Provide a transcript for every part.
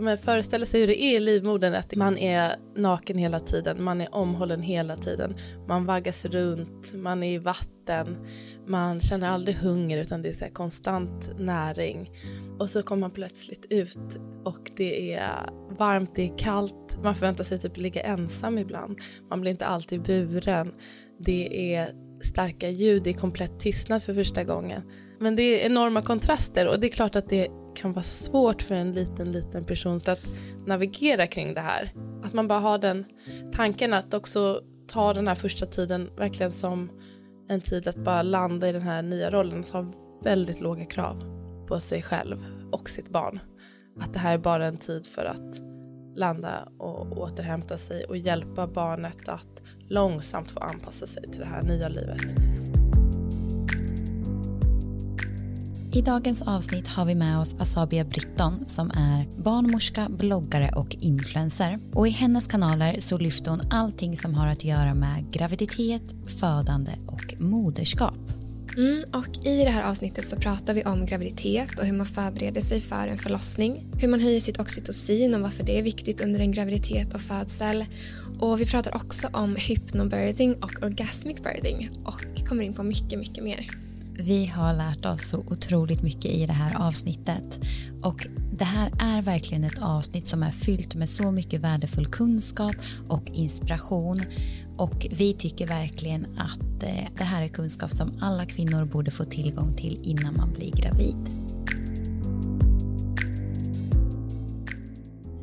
ja, men föreställa sig hur det är i livmodern, att man är naken hela tiden, man är omhållen hela tiden, man vaggas runt, man är i vatten, man känner aldrig hunger utan det är så konstant näring. Och så kommer man plötsligt ut och det är varmt, det är kallt, man förväntar sig typ ligga ensam ibland, man blir inte alltid buren, det är starka ljud, det är komplett tystnad för första gången. Men det är enorma kontraster och det är klart att det kan vara svårt för en liten, liten person att navigera kring det här. Att man bara har den tanken att också ta den här första tiden verkligen som en tid att bara landa i den här nya rollen, att ha väldigt låga krav på sig själv och sitt barn. Att det här är bara en tid för att landa och återhämta sig och hjälpa barnet att långsamt få anpassa sig till det här nya livet. I dagens avsnitt har vi med oss Asabia Britton som är barnmorska, bloggare och influencer. Och i hennes kanaler så lyfter hon allting som har att göra med graviditet, födande och moderskap. Mm, och I det här avsnittet så pratar vi om graviditet och hur man förbereder sig för en förlossning. Hur man höjer sitt oxytocin och varför det är viktigt under en graviditet och födsel. Och Vi pratar också om hypnobirthing och orgasmic birthing och kommer in på mycket, mycket mer. Vi har lärt oss så otroligt mycket i det här avsnittet och det här är verkligen ett avsnitt som är fyllt med så mycket värdefull kunskap och inspiration och vi tycker verkligen att eh, det här är kunskap som alla kvinnor borde få tillgång till innan man blir gravid.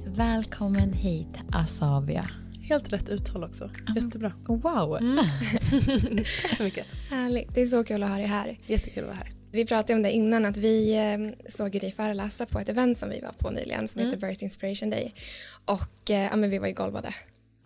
Välkommen hit Asabia. Helt rätt uttal också. Jättebra. Wow. Mm. Tack så mycket. Härligt. Det är så kul att ha dig här. Jättekul att vara här. Vi pratade om det innan att vi eh, såg dig föreläsa på ett event som vi var på nyligen som mm. heter Birth Inspiration Day och eh, ja, men vi var ju golvade.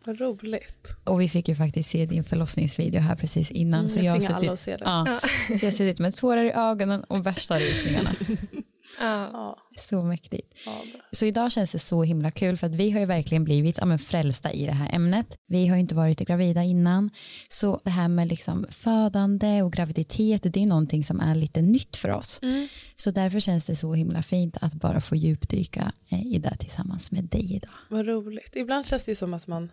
Vad roligt. Och vi fick ju faktiskt se din förlossningsvideo här precis innan. Mm, så jag, suttit, alla att se den. Ja, ja. så jag har suttit med tårar i ögonen och värsta rysningarna. Ja. Så mäktigt. Ja, så idag känns det så himla kul för att vi har ju verkligen blivit ja, men frälsta i det här ämnet. Vi har ju inte varit gravida innan. Så det här med liksom födande och graviditet det är någonting som är lite nytt för oss. Mm. Så därför känns det så himla fint att bara få djupdyka eh, i det tillsammans med dig idag. Vad roligt. Ibland känns det ju som att man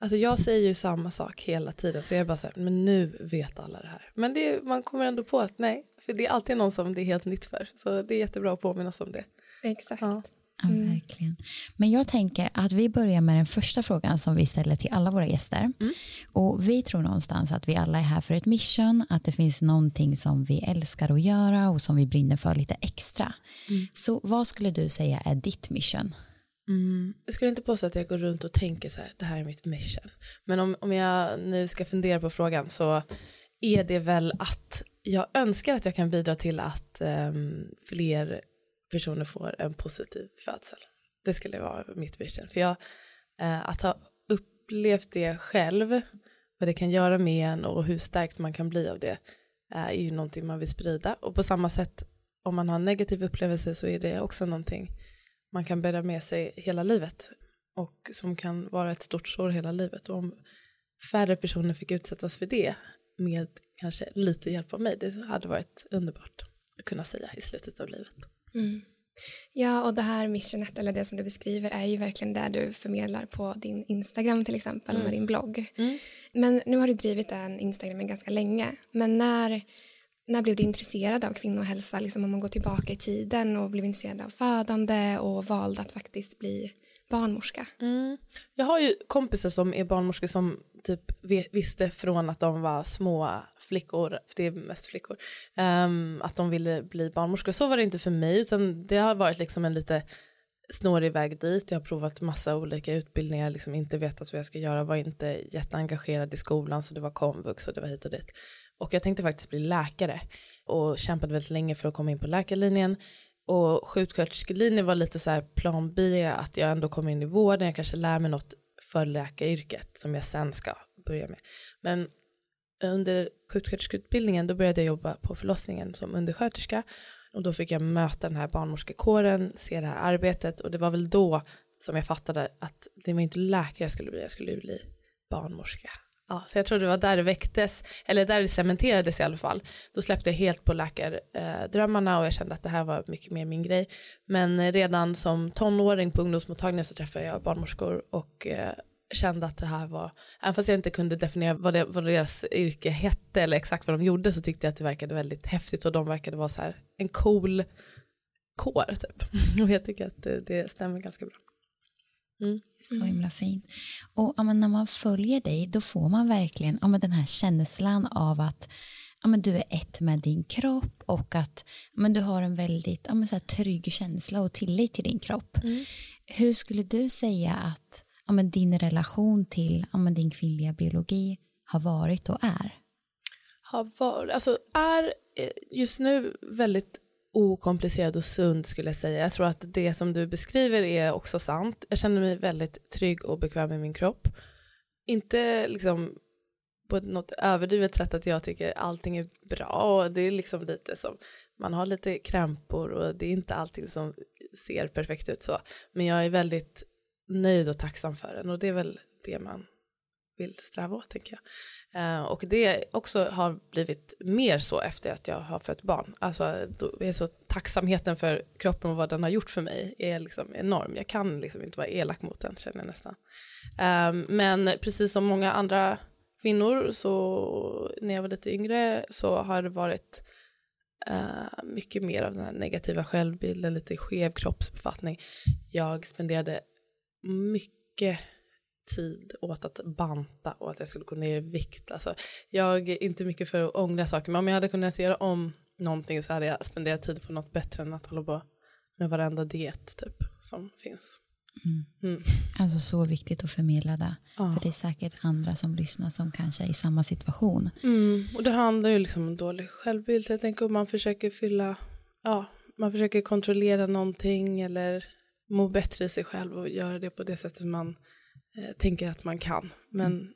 Alltså jag säger ju samma sak hela tiden så jag är bara så här, men nu vet alla det här. Men det, man kommer ändå på att nej, för det är alltid någon som det är helt nytt för. Så det är jättebra att påminnas om det. Exakt. Ja. Ja, mm. verkligen. Men jag tänker att vi börjar med den första frågan som vi ställer till alla våra gäster. Mm. Och vi tror någonstans att vi alla är här för ett mission, att det finns någonting som vi älskar att göra och som vi brinner för lite extra. Mm. Så vad skulle du säga är ditt mission? Mm. Jag skulle inte påstå att jag går runt och tänker så här, det här är mitt mission. Men om, om jag nu ska fundera på frågan så är det väl att jag önskar att jag kan bidra till att um, fler personer får en positiv födsel. Det skulle vara mitt vision. För jag, uh, att ha upplevt det själv, vad det kan göra med en och hur starkt man kan bli av det, uh, är ju någonting man vill sprida. Och på samma sätt, om man har en negativ upplevelse så är det också någonting man kan bära med sig hela livet och som kan vara ett stort sår hela livet. Och om färre personer fick utsättas för det med kanske lite hjälp av mig, det hade varit underbart att kunna säga i slutet av livet. Mm. Ja, och det här missionet, eller det som du beskriver, är ju verkligen det du förmedlar på din Instagram till exempel, mm. med din blogg. Mm. Men nu har du drivit den Instagramen ganska länge, men när när blev du intresserad av kvinnohälsa, liksom om man går tillbaka i tiden och blev intresserad av födande och valde att faktiskt bli barnmorska? Mm. Jag har ju kompisar som är barnmorskor som typ visste från att de var små flickor, det är mest flickor, um, att de ville bli barnmorskor. Så var det inte för mig, utan det har varit liksom en lite snårig väg dit. Jag har provat massa olika utbildningar, liksom inte vetat vad jag ska göra, var inte jätteengagerad i skolan, så det var komvux och det var hit och dit. Och jag tänkte faktiskt bli läkare och kämpade väldigt länge för att komma in på läkarlinjen. Och sjuksköterskelinjen var lite så här plan B, att jag ändå kommer in i vården, jag kanske lär mig något för läkaryrket som jag sen ska börja med. Men under sjuksköterskeutbildningen då började jag jobba på förlossningen som undersköterska och då fick jag möta den här barnmorskekåren, se det här arbetet och det var väl då som jag fattade att det var inte läkare jag skulle bli, jag skulle bli barnmorska. Ja, så jag tror det var där det väcktes, eller där det cementerades i alla fall. Då släppte jag helt på läkardrömmarna och jag kände att det här var mycket mer min grej. Men redan som tonåring på ungdomsmottagningen så träffade jag barnmorskor och eh, kände att det här var, även fast jag inte kunde definiera vad, det, vad deras yrke hette eller exakt vad de gjorde så tyckte jag att det verkade väldigt häftigt och de verkade vara så här en cool kår typ. Och jag tycker att det, det stämmer ganska bra. Mm. Så himla fint. Och ja, när man följer dig då får man verkligen ja, den här känslan av att ja, du är ett med din kropp och att ja, du har en väldigt ja, så här, trygg känsla och tillit till din kropp. Mm. Hur skulle du säga att ja, men din relation till ja, men din kvinnliga biologi har varit och är? Har varit, alltså är eh, just nu väldigt okomplicerad och sund skulle jag säga. Jag tror att det som du beskriver är också sant. Jag känner mig väldigt trygg och bekväm i min kropp. Inte liksom på något överdrivet sätt att jag tycker allting är bra och det är liksom lite som man har lite krämpor och det är inte allting som ser perfekt ut så. Men jag är väldigt nöjd och tacksam för den och det är väl det man vill sträva åt tänker jag. Eh, och det också har blivit mer så efter att jag har fött barn. Alltså då är så tacksamheten för kroppen och vad den har gjort för mig är liksom enorm. Jag kan liksom inte vara elak mot den känner jag nästan. Eh, men precis som många andra kvinnor så när jag var lite yngre så har det varit uh, mycket mer av den här negativa självbilden, lite skev kroppsbefattning. Jag spenderade mycket tid åt att banta och att jag skulle gå ner i vikt. Alltså, jag är inte mycket för att ångra saker, men om jag hade kunnat göra om någonting så hade jag spenderat tid på något bättre än att hålla på med varenda diet typ som finns. Mm. Mm. Alltså så viktigt att förmedla det. Ja. För det är säkert andra som lyssnar som kanske är i samma situation. Mm. Och det handlar ju liksom om dålig självbild. Jag tänker om man försöker fylla, ja, man försöker kontrollera någonting eller må bättre i sig själv och göra det på det sättet man tänker att man kan. Men mm.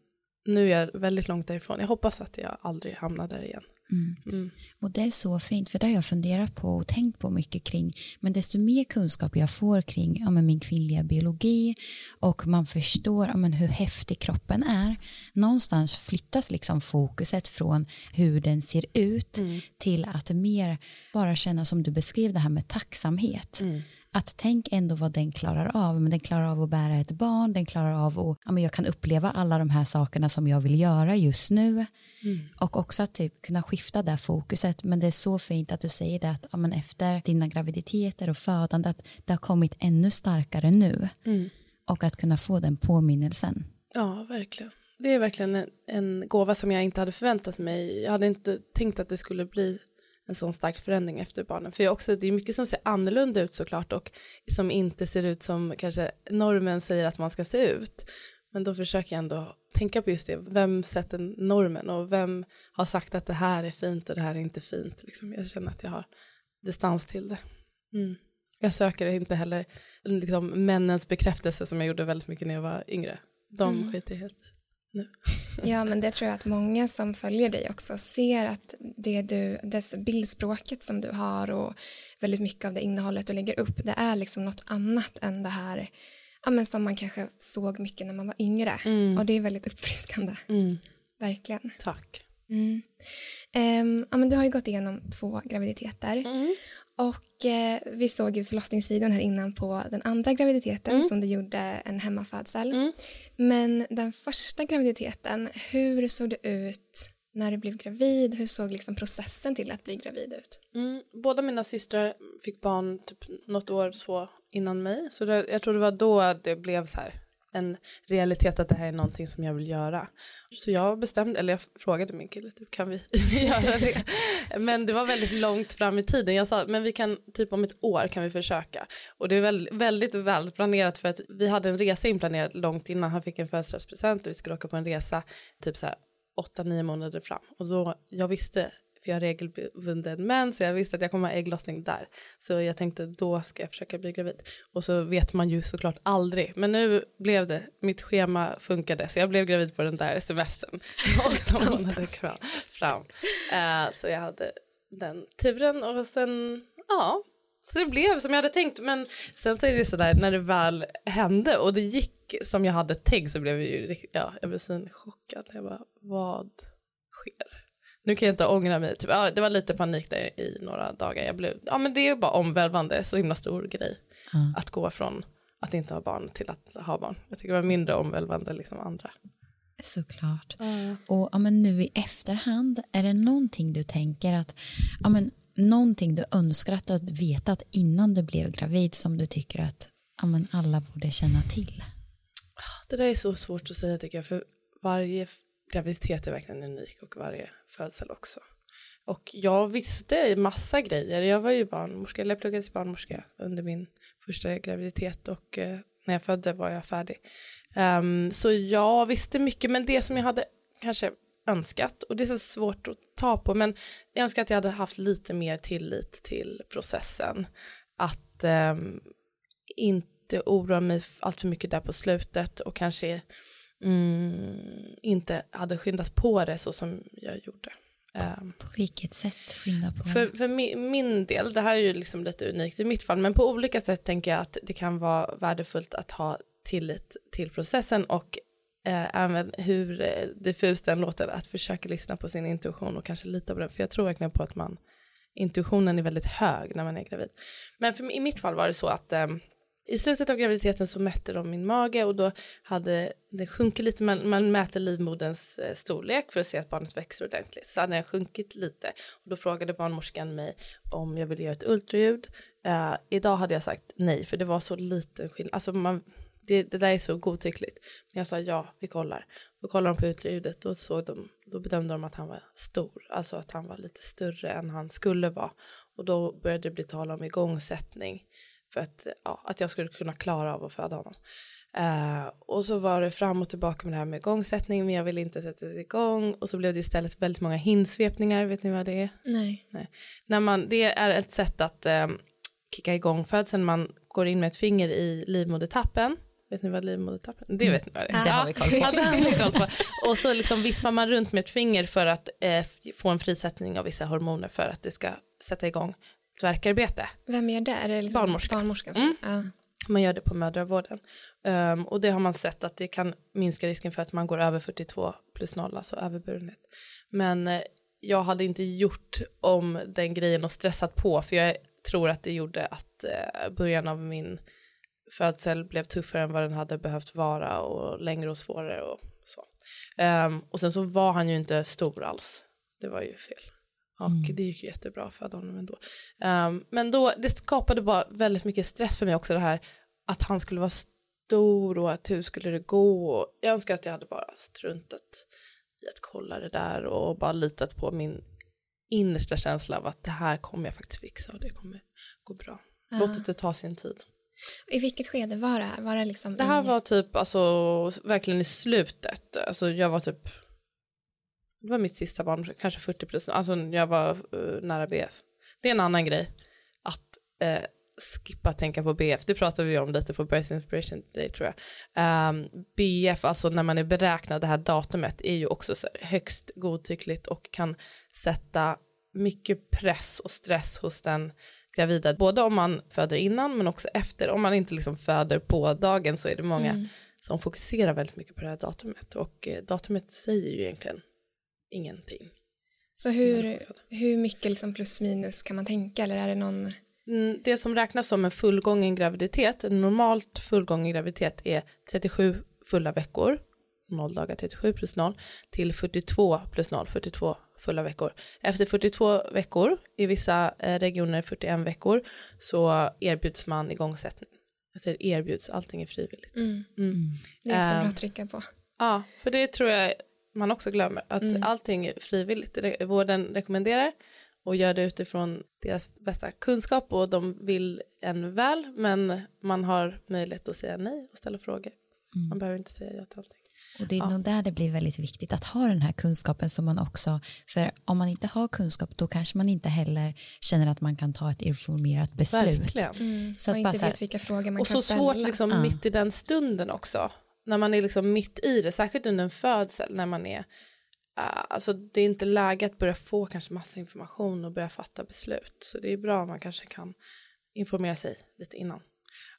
nu är jag väldigt långt därifrån. Jag hoppas att jag aldrig hamnar där igen. Mm. Mm. Och det är så fint, för det har jag funderat på och tänkt på mycket kring. Men desto mer kunskap jag får kring ja, min kvinnliga biologi och man förstår ja, hur häftig kroppen är. Någonstans flyttas liksom fokuset från hur den ser ut mm. till att mer bara känna som du beskrev det här med tacksamhet. Att tänk ändå vad den klarar av. Men den klarar av att bära ett barn, den klarar av att ja, men jag kan uppleva alla de här sakerna som jag vill göra just nu. Mm. Och också att typ kunna skifta det fokuset. Men det är så fint att du säger det att ja, men efter dina graviditeter och födande att det har kommit ännu starkare nu. Mm. Och att kunna få den påminnelsen. Ja, verkligen. Det är verkligen en, en gåva som jag inte hade förväntat mig. Jag hade inte tänkt att det skulle bli en sån stark förändring efter barnen. För jag också, det är mycket som ser annorlunda ut såklart och som inte ser ut som kanske normen säger att man ska se ut. Men då försöker jag ändå tänka på just det, vem sätter normen och vem har sagt att det här är fint och det här är inte fint. Liksom, jag känner att jag har distans till det. Mm. Jag söker inte heller liksom, männens bekräftelse som jag gjorde väldigt mycket när jag var yngre. De mm. skiter helt nu. ja, men det tror jag att många som följer dig också ser att det du, det bildspråket som du har och väldigt mycket av det innehållet du lägger upp, det är liksom något annat än det här ja, men som man kanske såg mycket när man var yngre. Mm. Och det är väldigt uppfriskande. Mm. Verkligen. Tack. Mm. Um, ja, men du har ju gått igenom två graviditeter. Och eh, vi såg ju förlossningsvideon här innan på den andra graviditeten mm. som du gjorde en hemmafödsel. Mm. Men den första graviditeten, hur såg det ut när du blev gravid? Hur såg liksom processen till att bli gravid ut? Mm. Båda mina systrar fick barn typ något år, två innan mig. Så det, jag tror det var då det blev så här en realitet att det här är någonting som jag vill göra. Så jag bestämde, eller jag frågade min kille, typ, kan vi göra det? Men det var väldigt långt fram i tiden. Jag sa, men vi kan, typ om ett år kan vi försöka. Och det är väldigt, väldigt väl planerat för att vi hade en resa inplanerad långt innan. Han fick en födelsedagspresent och vi skulle åka på en resa typ så här åtta, nio månader fram. Och då, jag visste för jag har regelbunden mens, så jag visste att jag kommer ha ägglossning där. Så jag tänkte då ska jag försöka bli gravid. Och så vet man ju såklart aldrig. Men nu blev det, mitt schema funkade, så jag blev gravid på den där semestern. Månader fram. Uh, så jag hade den turen och sen, ja, så det blev som jag hade tänkt. Men sen så är det sådär när det väl hände och det gick som jag hade tänkt så blev jag ju ja, jag blev så chockad. Jag bara, vad sker? Nu kan jag inte ångra mig. Typ, ja, det var lite panik där i några dagar. Jag blev, ja men det är bara omvälvande, så himla stor grej. Mm. Att gå från att inte ha barn till att ha barn. Jag tycker det var mindre omvälvande liksom andra. Såklart. Mm. Och ja, men nu i efterhand, är det någonting du tänker att, ja, men, någonting du önskar att du hade vetat innan du blev gravid som du tycker att ja, men, alla borde känna till? Det där är så svårt att säga tycker jag, för varje graviditet är verkligen unik och varje födsel också. Och jag visste massa grejer. Jag var ju barnmorska, eller jag pluggade till barnmorska under min första graviditet och eh, när jag födde var jag färdig. Um, så jag visste mycket, men det som jag hade kanske önskat, och det är så svårt att ta på, men jag önskar att jag hade haft lite mer tillit till processen. Att um, inte oroa mig allt för mycket där på slutet och kanske mm, inte hade skyndat på det så som jag gjorde. Um, på vilket sätt skynda på? För, för min, min, del, det här är ju liksom lite unikt i mitt fall, men på olika sätt tänker jag att det kan vara värdefullt att ha tillit till processen och eh, även hur eh, diffus den låter, att försöka lyssna på sin intuition och kanske lita på den, för jag tror verkligen på att man, intuitionen är väldigt hög när man är gravid. Men för, i mitt fall var det så att eh, i slutet av graviditeten så mätte de min mage och då hade den sjunkit lite, man, man mäter livmoderns eh, storlek för att se att barnet växer ordentligt. Så hade den sjunkit lite och då frågade barnmorskan mig om jag ville göra ett ultraljud. Uh, idag hade jag sagt nej för det var så liten skillnad, alltså man, det, det där är så godtyckligt. Men jag sa ja, vi kollar. Då kollade de på ultraljudet och såg de, då bedömde de att han var stor, alltså att han var lite större än han skulle vara. Och då började det bli tal om igångsättning för att, ja, att jag skulle kunna klara av att föda honom. Uh, och så var det fram och tillbaka med det här med igångsättning men jag ville inte sätta det igång och så blev det istället väldigt många hinsvepningar, vet ni vad det är? Nej. Nej. När man, det är ett sätt att um, kicka igång födseln, man går in med ett finger i livmodertappen Vet ni vad livmodertappen Det vet ni vad det är. Det har vi koll på. Ja, det har vi koll på. Och så liksom vispar man runt med ett finger för att eh, få en frisättning av vissa hormoner för att det ska sätta igång verkarbete. Vem gör det? Är det liksom barnmorska. barnmorskan? Mm. Ja. Man gör det på mödravården. Um, och det har man sett att det kan minska risken för att man går över 42 plus 0, alltså överburenhet. Men eh, jag hade inte gjort om den grejen och stressat på, för jag tror att det gjorde att eh, början av min födsel blev tuffare än vad den hade behövt vara och längre och svårare och så. Um, och sen så var han ju inte stor alls. Det var ju fel. Och mm. det gick ju jättebra för honom ändå. Um, men då, det skapade bara väldigt mycket stress för mig också det här att han skulle vara stor och att hur skulle det gå. Och jag önskar att jag hade bara struntat i att kolla det där och bara litat på min innersta känsla av att det här kommer jag faktiskt fixa och det kommer gå bra. Ja. Låt det ta sin tid. I vilket skede var det? Var det, liksom det här i... var typ alltså verkligen i slutet. Alltså jag var typ det var mitt sista barn, kanske 40 plus, alltså jag var uh, nära BF. Det är en annan grej, att uh, skippa tänka på BF, det pratade vi om lite på Birth Inspiration Day tror jag. Um, ehm, BF, alltså när man är beräknad, det här datumet är ju också så högst godtyckligt och kan sätta mycket press och stress hos den gravida, både om man föder innan men också efter, om man inte liksom föder på dagen så är det många mm. som fokuserar väldigt mycket på det här datumet och eh, datumet säger ju egentligen ingenting. Så hur, hur mycket liksom plus minus kan man tänka eller är det någon? Mm, det som räknas som en fullgången graviditet, en normalt fullgången graviditet är 37 fulla veckor, 0 dagar 37 plus 0, till 42 plus 0, 42 fulla veckor. Efter 42 veckor, i vissa eh, regioner 41 veckor, så erbjuds man igångsättning. Säger erbjuds, allting är frivilligt. Mm. Mm. Det är också bra att trycka på. Ja, för det tror jag man också glömmer att mm. allting är frivilligt. Vården rekommenderar och gör det utifrån deras bästa kunskap och de vill en väl men man har möjlighet att säga nej och ställa frågor. Mm. Man behöver inte säga ja till allting. Och det är ja. nog där det blir väldigt viktigt att ha den här kunskapen som man också, för om man inte har kunskap då kanske man inte heller känner att man kan ta ett informerat beslut. Verkligen. Mm. Så att och inte vet vilka frågor man och kan ställa. Och så svårt liksom ja. mitt i den stunden också när man är liksom mitt i det, särskilt under en födsel, när man är, uh, alltså det är inte läge att börja få kanske massa information och börja fatta beslut. Så det är bra om man kanske kan informera sig lite innan.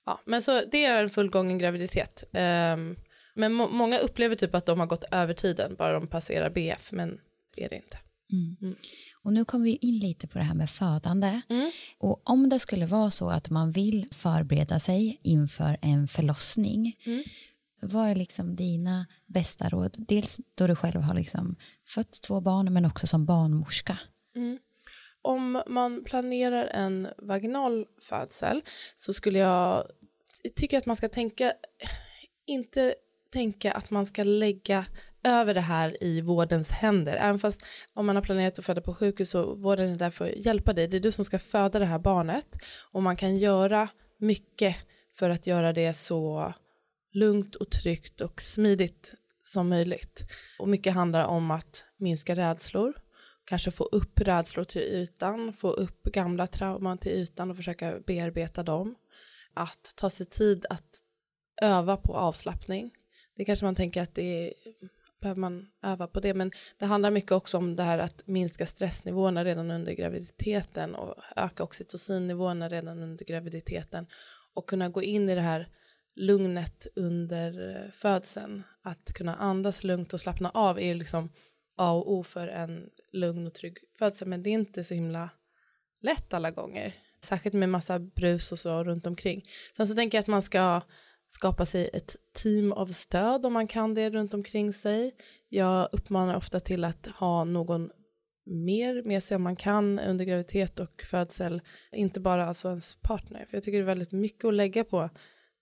Ja, men så det är en fullgången graviditet. Um, men må många upplever typ att de har gått över tiden, bara de passerar BF, men det är det inte. Mm. Mm. Och nu kommer vi in lite på det här med födande. Mm. Och om det skulle vara så att man vill förbereda sig inför en förlossning, mm vad är liksom dina bästa råd? Dels då du själv har liksom fött två barn, men också som barnmorska. Mm. Om man planerar en vaginal födsel så skulle jag tycka att man ska tänka, inte tänka att man ska lägga över det här i vårdens händer. Även fast om man har planerat att föda på sjukhus så vården är där för att hjälpa dig. Det är du som ska föda det här barnet och man kan göra mycket för att göra det så lugnt och tryggt och smidigt som möjligt. Och mycket handlar om att minska rädslor, kanske få upp rädslor till ytan, få upp gamla trauman till ytan och försöka bearbeta dem. Att ta sig tid att öva på avslappning. Det kanske man tänker att det är behöver man öva på det. Men det handlar mycket också om det här att minska stressnivåerna redan under graviditeten och öka oxytocinnivåerna redan under graviditeten och kunna gå in i det här lugnet under eh, födseln. Att kunna andas lugnt och slappna av är liksom A och O för en lugn och trygg födsel. Men det är inte så himla lätt alla gånger. Särskilt med massa brus och så runt omkring. Sen så tänker jag att man ska skapa sig ett team av stöd om man kan det runt omkring sig. Jag uppmanar ofta till att ha någon mer med sig om man kan under graviditet och födsel, inte bara alltså ens partner. För jag tycker det är väldigt mycket att lägga på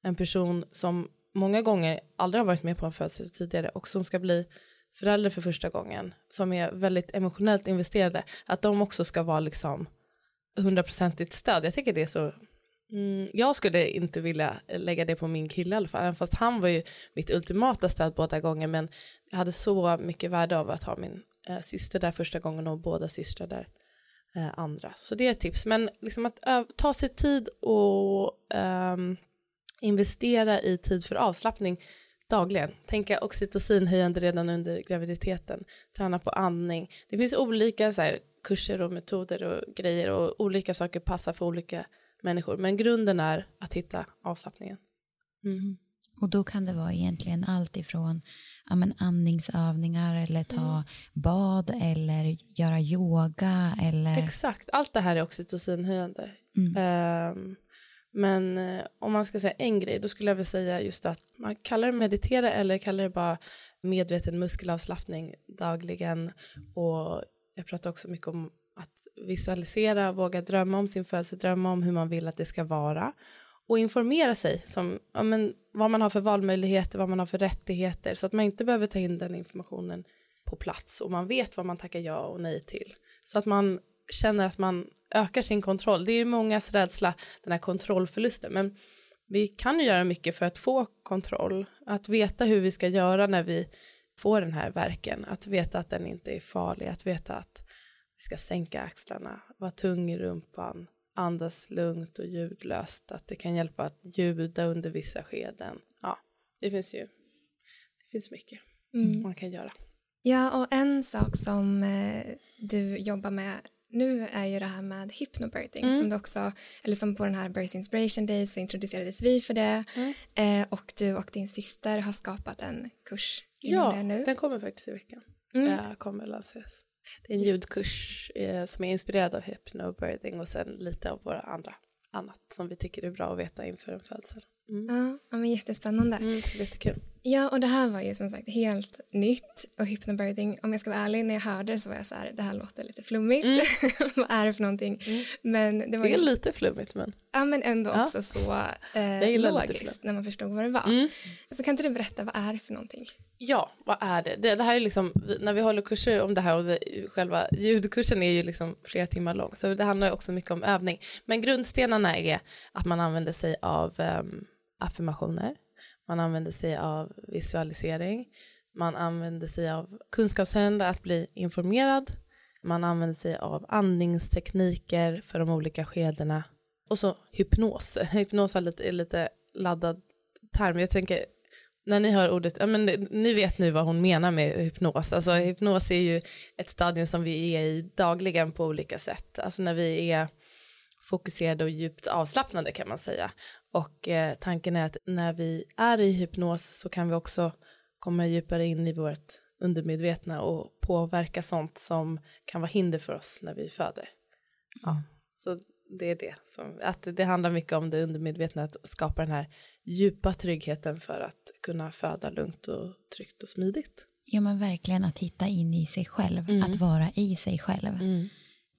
en person som många gånger aldrig har varit med på en födsel tidigare och som ska bli förälder för första gången, som är väldigt emotionellt investerade, att de också ska vara liksom hundraprocentigt stöd. Jag tycker det är så Mm, jag skulle inte vilja lägga det på min kille i alla fall, fast han var ju mitt ultimata stöd båda gånger, men jag hade så mycket värde av att ha min eh, syster där första gången och båda systrar där eh, andra. Så det är ett tips, men liksom att ta sig tid och um, investera i tid för avslappning dagligen. Tänka oxytocinhöjande redan under graviditeten, träna på andning. Det finns olika så här, kurser och metoder och grejer och olika saker passar för olika människor. Men grunden är att hitta avslappningen. Mm. Och då kan det vara egentligen allt ifrån ja, men andningsövningar eller ta mm. bad eller göra yoga eller... Exakt, allt det här är oxytocinhöjande. Mm. Um, men eh, om man ska säga en grej, då skulle jag vilja säga just att man kallar det meditera eller kallar det bara medveten muskelavslappning dagligen. Och jag pratar också mycket om att visualisera, våga drömma om sin födelse, drömma om hur man vill att det ska vara och informera sig som ja, men, vad man har för valmöjligheter, vad man har för rättigheter så att man inte behöver ta in den informationen på plats och man vet vad man tackar ja och nej till. Så att man känner att man ökar sin kontroll. Det är mångas rädsla, den här kontrollförlusten, men vi kan ju göra mycket för att få kontroll, att veta hur vi ska göra när vi får den här verken, att veta att den inte är farlig, att veta att vi ska sänka axlarna, vara tung i rumpan, andas lugnt och ljudlöst, att det kan hjälpa att ljuda under vissa skeden. Ja, det finns ju det finns mycket mm. man kan göra. Ja, och en sak som eh, du jobbar med nu är ju det här med hypnobirthing mm. som du också, eller som på den här Birth Inspiration Day så introducerades vi för det mm. eh, och du och din syster har skapat en kurs ja, det nu. Ja, den kommer faktiskt i veckan. Mm. Det kommer lanseras. Det är en ljudkurs eh, som är inspirerad av hypnobirthing och sen lite av våra andra annat som vi tycker är bra att veta inför en födsel. Mm. Ja, men jättespännande. Mm, jättekul. Ja, och det här var ju som sagt helt nytt och hypnobirthing, om jag ska vara ärlig, när jag hörde det så var jag så här, det här låter lite flummigt. Mm. Vad är det för någonting? Mm. Men det, var det är ju... lite flummigt men. Ja, men ändå ja. också så eh, logiskt när man förstod vad det var. Mm. Så kan inte du berätta, vad är det för någonting? Ja, vad är det? det? Det, här är liksom, när vi håller kurser om det här och det, själva ljudkursen är ju liksom flera timmar lång, så det handlar också mycket om övning. Men grundstenarna är att man använder sig av um, affirmationer, man använder sig av visualisering, man använder sig av kunskapshöjande, att bli informerad, man använder sig av andningstekniker för de olika skedena och så hypnos. Hypnos är lite, är lite laddad term. Jag tänker när ni hör ordet, ja, men ni vet nu vad hon menar med hypnos. Alltså hypnos är ju ett stadium som vi är i dagligen på olika sätt. Alltså när vi är fokuserade och djupt avslappnade kan man säga. Och eh, tanken är att när vi är i hypnos så kan vi också komma djupare in i vårt undermedvetna och påverka sånt som kan vara hinder för oss när vi föder. Ja, mm. så det är det som, att det handlar mycket om det undermedvetna, att skapa den här djupa tryggheten för att kunna föda lugnt och tryggt och smidigt. Ja men verkligen att hitta in i sig själv, mm. att vara i sig själv. Mm.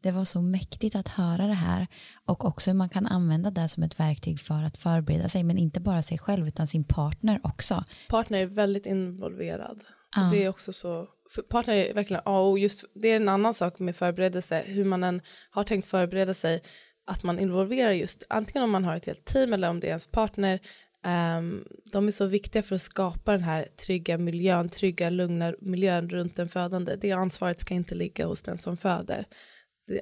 Det var så mäktigt att höra det här och också hur man kan använda det som ett verktyg för att förbereda sig men inte bara sig själv utan sin partner också. Partner är väldigt involverad. Ah. Det är också så, partner är verkligen, ja och just det är en annan sak med förberedelse, hur man än har tänkt förbereda sig, att man involverar just, antingen om man har ett helt team eller om det är ens partner, um, de är så viktiga för att skapa den här trygga miljön, trygga, lugna miljön runt den födande. Det ansvaret ska inte ligga hos den som föder.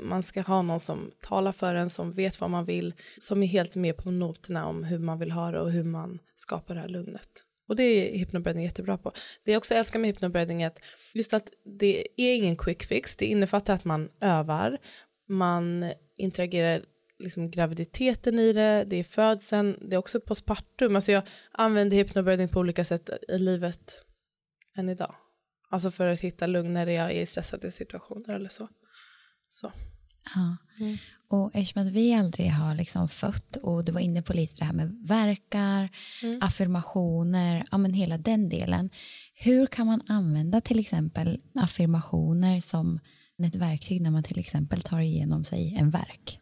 Man ska ha någon som talar för en, som vet vad man vill, som är helt med på noterna om hur man vill ha det och hur man skapar det här lugnet. Och det är hypnobirthing jättebra på. Det jag också älskar med hypnobirthing är att just att det är ingen quick fix, det innefattar att man övar, man interagerar liksom graviditeten i det, det är födseln, det är också postpartum. Alltså jag använder hypnobirthing på olika sätt i livet än idag. Alltså för att hitta lugn när jag är i stressade situationer eller så så. Ja. Mm. Och eftersom att vi aldrig har liksom fött och du var inne på lite det här med verkar, mm. affirmationer, ja men hela den delen. Hur kan man använda till exempel affirmationer som ett verktyg när man till exempel tar igenom sig en verk?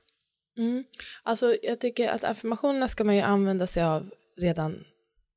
Mm. Alltså jag tycker att affirmationerna ska man ju använda sig av redan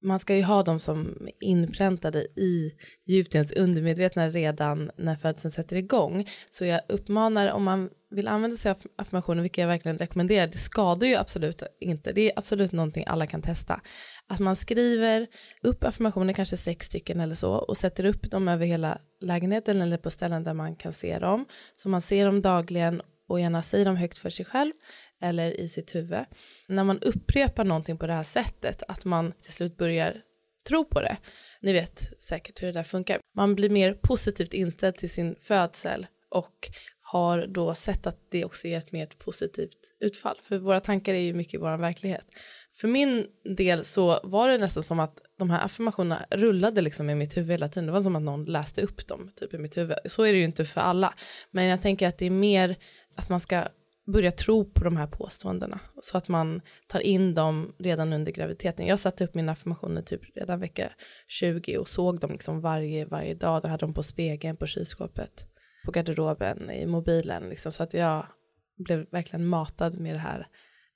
man ska ju ha dem som inpräntade i djupt undermedvetna redan när födseln sätter igång. Så jag uppmanar om man vill använda sig av affirmationer, vilket jag verkligen rekommenderar, det skadar ju absolut inte, det är absolut någonting alla kan testa. Att man skriver upp affirmationer, kanske sex stycken eller så, och sätter upp dem över hela lägenheten eller på ställen där man kan se dem. Så man ser dem dagligen och gärna säger dem högt för sig själv eller i sitt huvud. När man upprepar någonting på det här sättet, att man till slut börjar tro på det. Ni vet säkert hur det där funkar. Man blir mer positivt inställd till sin födsel och har då sett att det också ger ett mer positivt utfall. För våra tankar är ju mycket vår verklighet. För min del så var det nästan som att de här affirmationerna rullade liksom i mitt huvud hela tiden. Det var som att någon läste upp dem typ i mitt huvud. Så är det ju inte för alla. Men jag tänker att det är mer att man ska börja tro på de här påståendena så att man tar in dem redan under graviditeten. Jag satte upp mina affirmationer typ redan vecka 20 och såg dem liksom varje, varje dag. Då hade de på spegeln, på kylskåpet, på garderoben, i mobilen liksom så att jag blev verkligen matad med det här,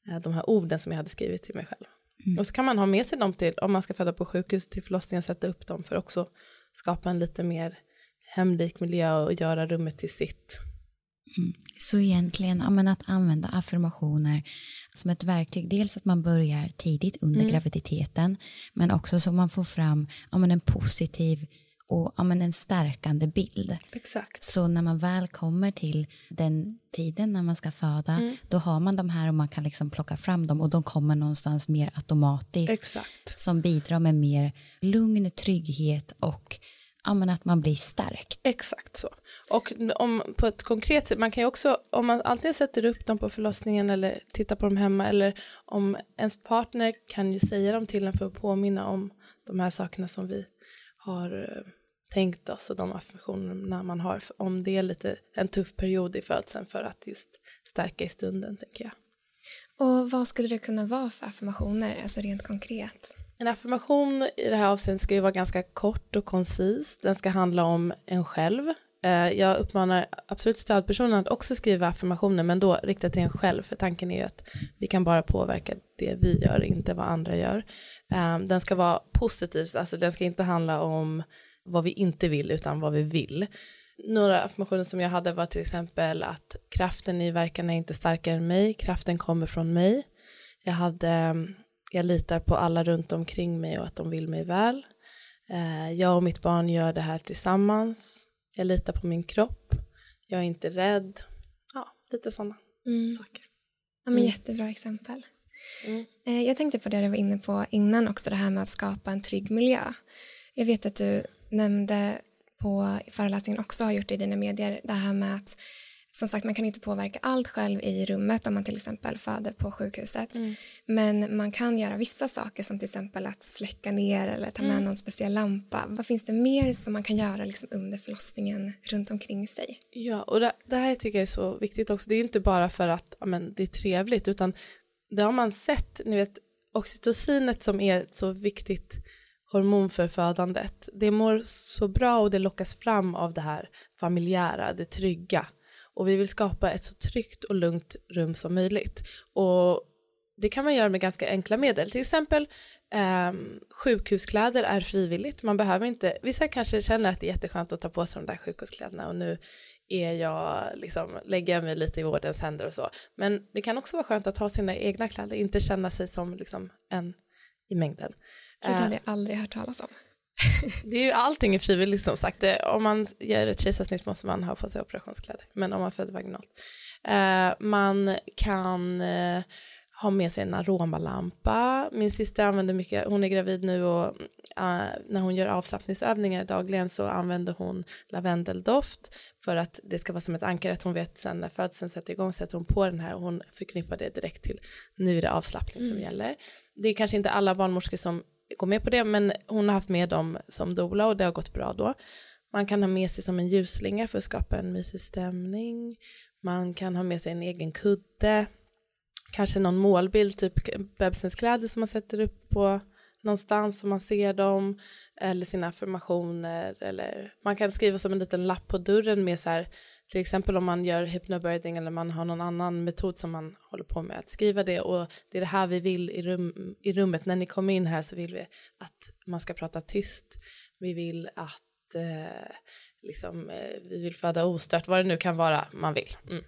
eh, de här orden som jag hade skrivit till mig själv. Mm. Och så kan man ha med sig dem till, om man ska föda på sjukhus till förlossningen, sätta upp dem för också skapa en lite mer hemlik miljö och göra rummet till sitt. Mm. Så egentligen ja, men att använda affirmationer som ett verktyg, dels att man börjar tidigt under mm. graviditeten, men också så man får fram ja, men en positiv och ja, men en stärkande bild. Exakt. Så när man väl kommer till den tiden när man ska föda, mm. då har man de här och man kan liksom plocka fram dem och de kommer någonstans mer automatiskt. Exakt. Som bidrar med mer lugn, trygghet och ja, men att man blir stärkt. Exakt så. Och om, på ett konkret sätt, man kan ju också, om man alltid sätter upp dem på förlossningen eller tittar på dem hemma eller om ens partner kan ju säga dem till en för att påminna om de här sakerna som vi har eh, tänkt oss och de affektionerna man har, om det är lite en tuff period i födseln för att just stärka i stunden, tänker jag. Och vad skulle det kunna vara för affirmationer, alltså rent konkret? En affirmation i det här avseendet ska ju vara ganska kort och koncis. Den ska handla om en själv. Eh, jag uppmanar absolut stödpersonen att också skriva affirmationer, men då riktat till en själv, för tanken är ju att vi kan bara påverka det vi gör, inte vad andra gör. Eh, den ska vara positiv, alltså den ska inte handla om vad vi inte vill, utan vad vi vill. Några affirmationer som jag hade var till exempel att kraften i verkan är inte starkare än mig, kraften kommer från mig. Jag hade jag litar på alla runt omkring mig och att de vill mig väl. Eh, jag och mitt barn gör det här tillsammans. Jag litar på min kropp. Jag är inte rädd. Ja, lite sådana mm. saker. Ja, men mm. Jättebra exempel. Mm. Eh, jag tänkte på det du var inne på innan också, det här med att skapa en trygg miljö. Jag vet att du nämnde på föreläsningen också har gjort i dina medier, det här med att som sagt, man kan inte påverka allt själv i rummet om man till exempel föder på sjukhuset. Mm. Men man kan göra vissa saker som till exempel att släcka ner eller ta med mm. någon speciell lampa. Vad finns det mer som man kan göra liksom under förlossningen runt omkring sig? Ja, och det, det här tycker jag är så viktigt också. Det är inte bara för att amen, det är trevligt utan det har man sett, ni vet oxytocinet som är så viktigt hormon för födandet. Det mår så bra och det lockas fram av det här familjära, det trygga och vi vill skapa ett så tryggt och lugnt rum som möjligt. Och det kan man göra med ganska enkla medel, till exempel eh, sjukhuskläder är frivilligt, man behöver inte, vissa kanske känner att det är jätteskönt att ta på sig de där sjukhuskläderna och nu är jag, liksom, lägger jag mig lite i vårdens händer och så. Men det kan också vara skönt att ha sina egna kläder, inte känna sig som liksom en i mängden. Det hade jag aldrig hört talas om. det är ju allting är frivilligt som sagt. Om man gör ett kejsarsnitt måste man ha på sig operationskläder. Men om man föder vaginalt. Eh, man kan eh, ha med sig en aromalampa. Min syster använder mycket, hon är gravid nu och uh, när hon gör avslappningsövningar dagligen så använder hon lavendeldoft för att det ska vara som ett ankare att hon vet sen när födseln sätter igång sätter hon på den här och hon förknippar det direkt till nu är det avslappning mm. som gäller. Det är kanske inte alla barnmorskor som gå med på det, men hon har haft med dem som dola och det har gått bra då. Man kan ha med sig som en ljusslinga för att skapa en mysig stämning. Man kan ha med sig en egen kudde, kanske någon målbild, typ bebisens kläder som man sätter upp på någonstans så man ser dem, eller sina affirmationer, eller man kan skriva som en liten lapp på dörren med så här till exempel om man gör hypnobirthing eller man har någon annan metod som man håller på med att skriva det och det är det här vi vill i, rum, i rummet. När ni kommer in här så vill vi att man ska prata tyst. Vi vill att eh, liksom, eh, vi vill föda ostört, vad det nu kan vara man vill. Mm.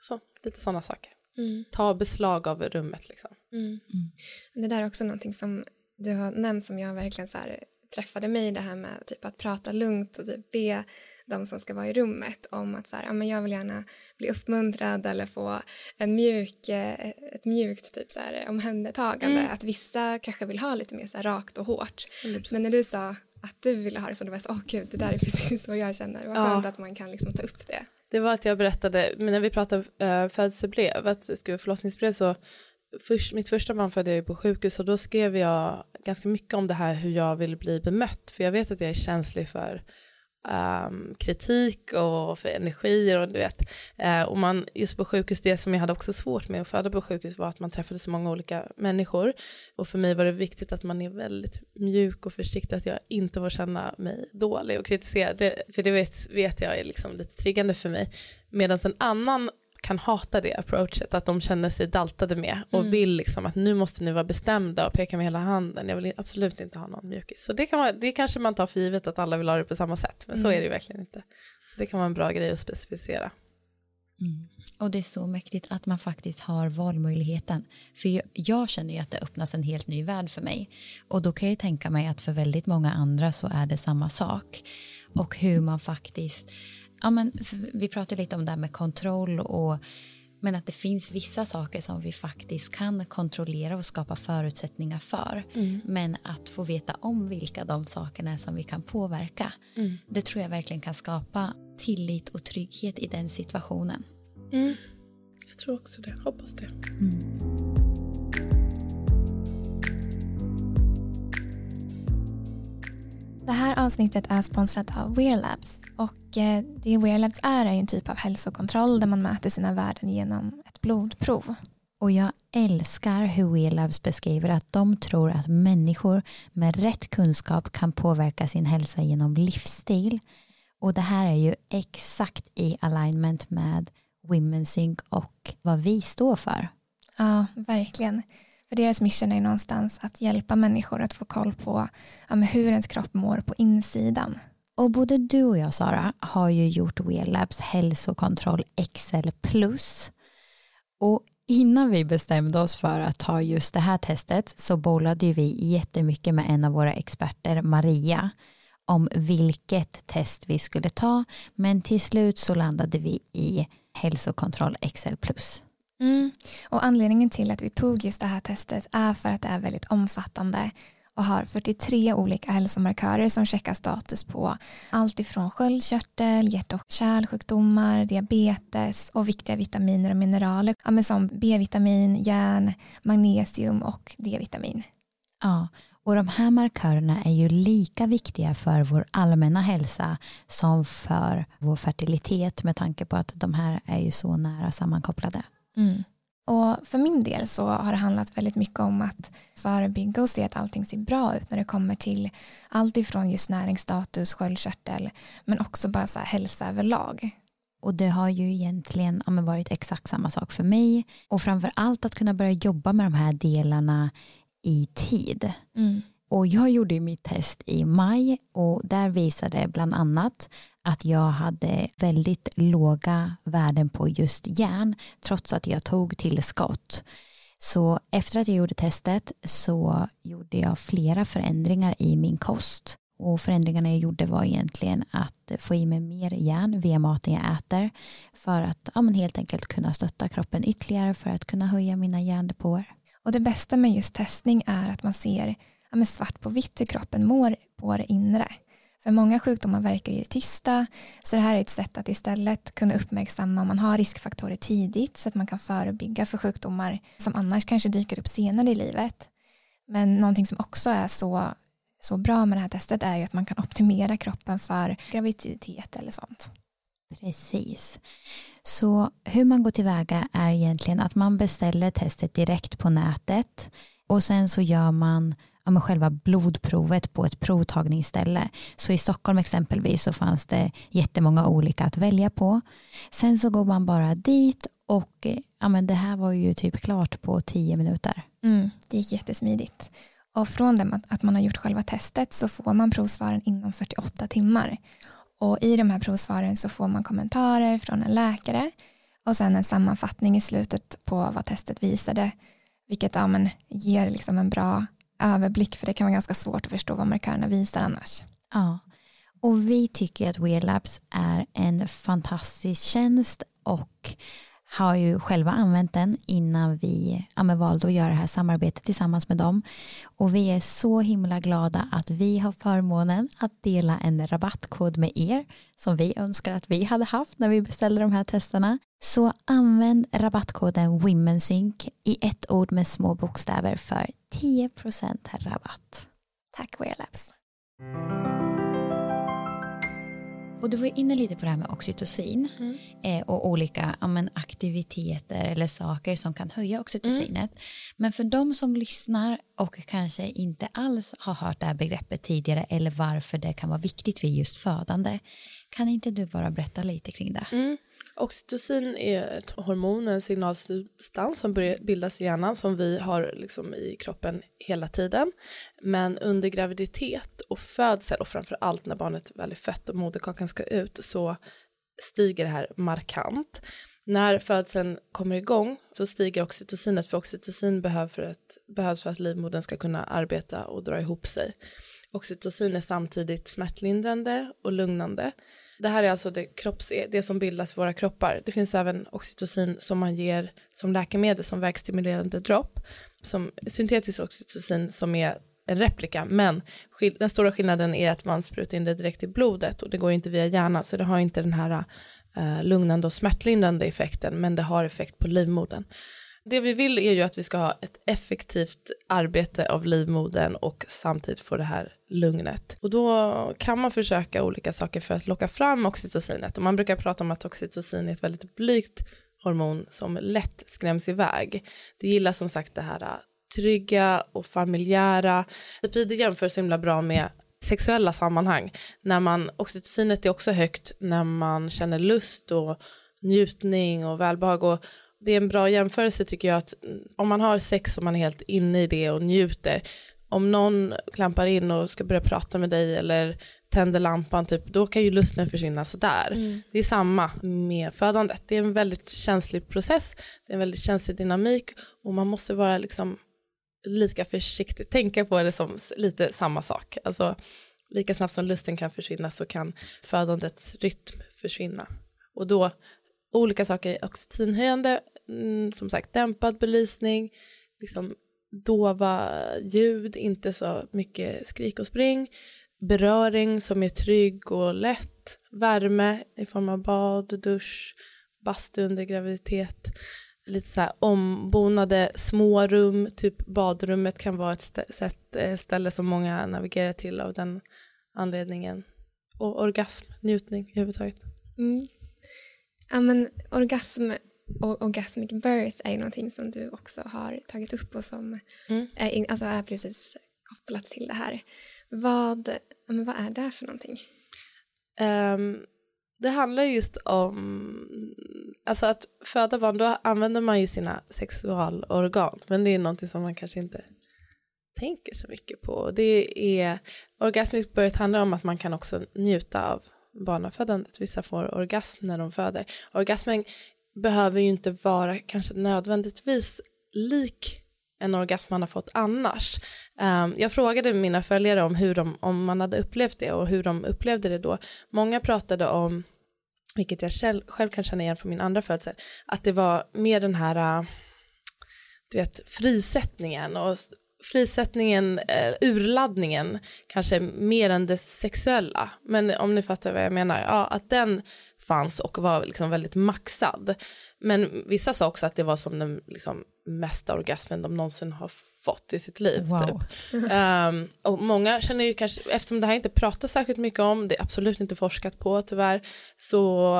Så, lite sådana saker. Mm. Ta beslag av rummet liksom. Mm. mm. Det där är också någonting som du har nämnt som jag verkligen så här träffade mig det här med typ att prata lugnt och typ be de som ska vara i rummet om att så här, ja, men jag vill gärna bli uppmuntrad eller få en mjuk, eh, ett mjukt typ så här, omhändertagande. Mm. Att vissa kanske vill ha lite mer så här, rakt och hårt. Mm. Men när du sa att du ville ha det så, då var jag så, åh gud, det där är precis så jag känner. Vad skönt ja. att man kan liksom ta upp det. Det var att jag berättade, men när vi pratade uh, födelsebrev, att skriva förlossningsbrev så först, mitt första barn födde jag på sjukhus och då skrev jag ganska mycket om det här hur jag vill bli bemött för jag vet att jag är känslig för um, kritik och för energier och du vet. Uh, och man, just på sjukhus, det som jag hade också svårt med att föda på sjukhus var att man träffade så många olika människor. Och för mig var det viktigt att man är väldigt mjuk och försiktig, att jag inte får känna mig dålig och kritiserad. Det, för det vet, vet jag är liksom lite triggande för mig. Medan en annan kan hata det approachet, att de känner sig daltade med och mm. vill liksom att nu måste ni vara bestämda och peka med hela handen, jag vill absolut inte ha någon mjukis. Så det, kan man, det kanske man tar för givet att alla vill ha det på samma sätt, men mm. så är det ju verkligen inte. Det kan vara en bra grej att specificera. Mm. Och det är så mäktigt att man faktiskt har valmöjligheten. För jag, jag, känner ju att det öppnas en helt ny värld för mig. Och då kan jag ju tänka mig att för väldigt många andra så är det samma sak. Och hur man faktiskt ja, men, vi pratade lite om det här med kontroll och men att det finns vissa saker som vi faktiskt kan kontrollera och skapa förutsättningar för. Mm. Men att få veta om vilka de sakerna är som vi kan påverka. Mm. Det tror jag verkligen kan skapa tillit och trygghet i den situationen. Mm. Jag tror också det, hoppas det. Mm. Det här avsnittet är sponsrat av Wear Labs och eh, det Wearlabs är är en typ av hälsokontroll där man mäter sina värden genom ett blodprov. Och jag älskar hur Wearlabs beskriver att de tror att människor med rätt kunskap kan påverka sin hälsa genom livsstil. Och det här är ju exakt i alignment med Women Sync och vad vi står för. Ja, verkligen. För deras mission är någonstans att hjälpa människor att få koll på ja, hur ens kropp mår på insidan. Och både du och jag Sara har ju gjort WeLabs hälsokontroll XL plus. Och innan vi bestämde oss för att ta just det här testet så bollade vi jättemycket med en av våra experter, Maria, om vilket test vi skulle ta. Men till slut så landade vi i hälsokontroll XL plus. Mm. Och anledningen till att vi tog just det här testet är för att det är väldigt omfattande och har 43 olika hälsomarkörer som checkar status på allt ifrån sköldkörtel, hjärt och kärlsjukdomar, diabetes och viktiga vitaminer och mineraler ja, som B-vitamin, järn, magnesium och D-vitamin. Ja, och de här markörerna är ju lika viktiga för vår allmänna hälsa som för vår fertilitet med tanke på att de här är ju så nära sammankopplade. Mm. Och för min del så har det handlat väldigt mycket om att förebygga och se att allting ser bra ut när det kommer till allt ifrån just näringsstatus, sköldkörtel men också bara så här hälsa överlag. Och det har ju egentligen ja, varit exakt samma sak för mig och framför allt att kunna börja jobba med de här delarna i tid. Mm. Och jag gjorde mitt test i maj och där visade bland annat att jag hade väldigt låga värden på just järn trots att jag tog tillskott. Så efter att jag gjorde testet så gjorde jag flera förändringar i min kost. Och förändringarna jag gjorde var egentligen att få i mig mer järn via maten jag äter för att ja, men helt enkelt kunna stötta kroppen ytterligare för att kunna höja mina järndepåer. Och det bästa med just testning är att man ser ja, svart på vitt hur kroppen mår på det inre. För många sjukdomar verkar i det tysta, så det här är ett sätt att istället kunna uppmärksamma om man har riskfaktorer tidigt så att man kan förebygga för sjukdomar som annars kanske dyker upp senare i livet. Men någonting som också är så, så bra med det här testet är ju att man kan optimera kroppen för graviditet eller sånt. Precis. Så hur man går tillväga är egentligen att man beställer testet direkt på nätet och sen så gör man ja, själva blodprovet på ett provtagningsställe. Så i Stockholm exempelvis så fanns det jättemånga olika att välja på. Sen så går man bara dit och eh, ja, men det här var ju typ klart på tio minuter. Mm, det gick jättesmidigt. Och från det att man har gjort själva testet så får man provsvaren inom 48 timmar. Och i de här provsvaren så får man kommentarer från en läkare och sen en sammanfattning i slutet på vad testet visade vilket ja, men, ger liksom en bra överblick för det kan vara ganska svårt att förstå vad markörerna visar annars. Ja, och vi tycker att WeLabs är en fantastisk tjänst och har ju själva använt den innan vi ja, valde att göra det här samarbetet tillsammans med dem. Och vi är så himla glada att vi har förmånen att dela en rabattkod med er som vi önskar att vi hade haft när vi beställde de här testerna. Så använd rabattkoden WomenSync i ett ord med små bokstäver för 10% rabatt. Tack Wearlabs. Och du var inne lite på det här med oxytocin mm. eh, och olika ja, men, aktiviteter eller saker som kan höja oxytocinet. Mm. Men för de som lyssnar och kanske inte alls har hört det här begreppet tidigare eller varför det kan vara viktigt vid just födande, kan inte du bara berätta lite kring det? Mm. Oxytocin är ett hormon, en signalsubstans som börjar bildas i hjärnan som vi har liksom i kroppen hela tiden. Men under graviditet och födsel och framför allt när barnet väl är fött och moderkakan ska ut så stiger det här markant. När födseln kommer igång så stiger oxytocinet för oxytocin behövs för att, behövs för att livmodern ska kunna arbeta och dra ihop sig. Oxytocin är samtidigt smärtlindrande och lugnande det här är alltså det, kropps, det som bildas i våra kroppar. Det finns även oxytocin som man ger som läkemedel som verkstimulerande dropp. Som syntetisk oxytocin som är en replika, men den stora skillnaden är att man sprutar in det direkt i blodet och det går inte via hjärnan, så det har inte den här uh, lugnande och smärtlindrande effekten, men det har effekt på livmodern. Det vi vill är ju att vi ska ha ett effektivt arbete av livmodern och samtidigt få det här lugnet. Och då kan man försöka olika saker för att locka fram oxytocinet. Och man brukar prata om att oxytocin är ett väldigt blygt hormon som lätt skräms iväg. Det gillar som sagt det här äh, trygga och familjära. Det jämförs så himla bra med sexuella sammanhang. När man, oxytocinet är också högt när man känner lust och njutning och välbehag. Och det är en bra jämförelse tycker jag att om man har sex och man är helt inne i det och njuter, om någon klampar in och ska börja prata med dig eller tänder lampan, typ, då kan ju lusten försvinna sådär. Mm. Det är samma med födandet. Det är en väldigt känslig process, det är en väldigt känslig dynamik och man måste vara liksom lika försiktig, tänka på det som lite samma sak. Alltså lika snabbt som lusten kan försvinna så kan födandets rytm försvinna. Och då olika saker, oxytocinhöjande, mm, som sagt dämpad belysning, liksom dova ljud, inte så mycket skrik och spring, beröring som är trygg och lätt, värme i form av bad, dusch, bastu under graviditet, lite så här ombonade små rum, typ badrummet kan vara ett stä sätt, eh, ställe som många navigerar till av den anledningen. Och orgasm, njutning överhuvudtaget. Mm. Ja men orgasm och orgasmic birth är ju någonting som du också har tagit upp och som mm. är, alltså är precis kopplat till det här. Vad, men vad är det för någonting? Um, det handlar just om, alltså att föda barn, då använder man ju sina sexualorgan, men det är någonting som man kanske inte tänker så mycket på. Det är, orgasmic birth handlar om att man kan också njuta av barnafödandet. Vissa får orgasm när de föder. Orgasmen behöver ju inte vara kanske nödvändigtvis lik en orgasm man har fått annars. Um, jag frågade mina följare om hur de, om man hade upplevt det och hur de upplevde det då. Många pratade om, vilket jag själv, själv kan känna igen från min andra födsel, att det var mer den här, uh, du vet, frisättningen och frisättningen, uh, urladdningen, kanske mer än det sexuella. Men om ni fattar vad jag menar, ja, att den fanns och var liksom väldigt maxad. Men vissa sa också att det var som den liksom mesta orgasmen de någonsin har fått i sitt liv. Wow. Typ. Um, och många känner ju kanske, eftersom det här inte pratas särskilt mycket om, det är absolut inte forskat på tyvärr, så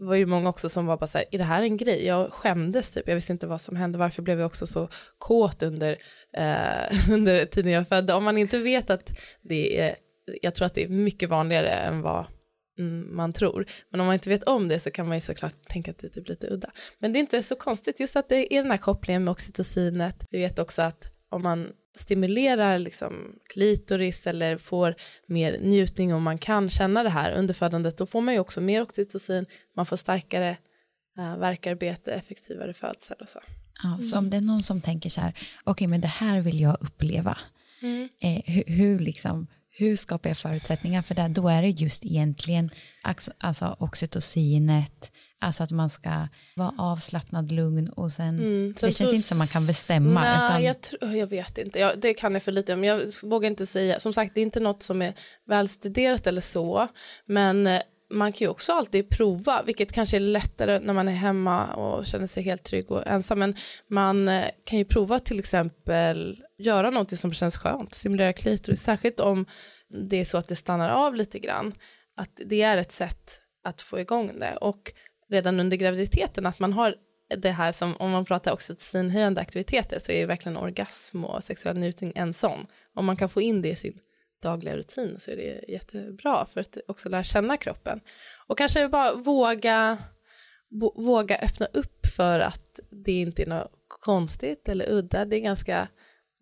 var ju många också som var bara så här, är det här en grej? Jag skämdes typ, jag visste inte vad som hände, varför blev jag också så kåt under, uh, under tiden jag födde? Om man inte vet att det är, jag tror att det är mycket vanligare än vad man tror. Men om man inte vet om det så kan man ju såklart tänka att det är typ lite udda. Men det är inte så konstigt just att det är den här kopplingen med oxytocinet. Vi vet också att om man stimulerar liksom klitoris eller får mer njutning och man kan känna det här under födandet, då får man ju också mer oxytocin, man får starkare uh, verkarbete, effektivare födsel och så. Ja, så om det är någon som tänker så här, okej okay, men det här vill jag uppleva, mm. eh, hur, hur, liksom, hur skapar jag förutsättningar för det? Då är det just egentligen alltså oxytocinet, alltså att man ska vara avslappnad, lugn och sen, mm, sen det känns så, inte som man kan bestämma. Nej, utan... jag, tror, jag vet inte, jag, det kan jag för lite om, jag vågar inte säga, som sagt det är inte något som är välstuderat eller så, men eh, man kan ju också alltid prova, vilket kanske är lättare när man är hemma och känner sig helt trygg och ensam, men man eh, kan ju prova till exempel göra någonting som känns skönt, stimulera klitoris, särskilt om det är så att det stannar av lite grann, att det är ett sätt att få igång det. Och redan under graviditeten att man har det här som, om man pratar oxytocinhöjande aktiviteter så är ju verkligen orgasm och sexuell njutning en sån. Om man kan få in det i sin dagliga rutin så är det jättebra för att också lära känna kroppen. Och kanske bara våga, våga öppna upp för att det inte är något konstigt eller udda. Det är ganska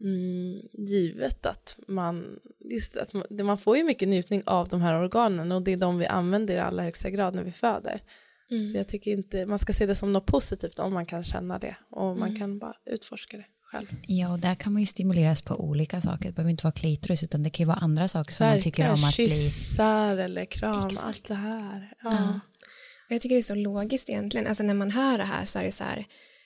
mm, givet att man, just att man, man får ju mycket njutning av de här organen och det är de vi använder i allra högsta grad när vi föder. Mm. Så jag tycker inte, man ska se det som något positivt om man kan känna det och man mm. kan bara utforska det själv. Ja, och där kan man ju stimuleras på olika saker. Det behöver inte vara klitoris utan det kan ju vara andra saker som Verkligen, man tycker om att kyssar bli. Kyssar eller kram, Exakt. allt det här. Ja. ja. Jag tycker det är så logiskt egentligen. Alltså när man hör det här så är det så här,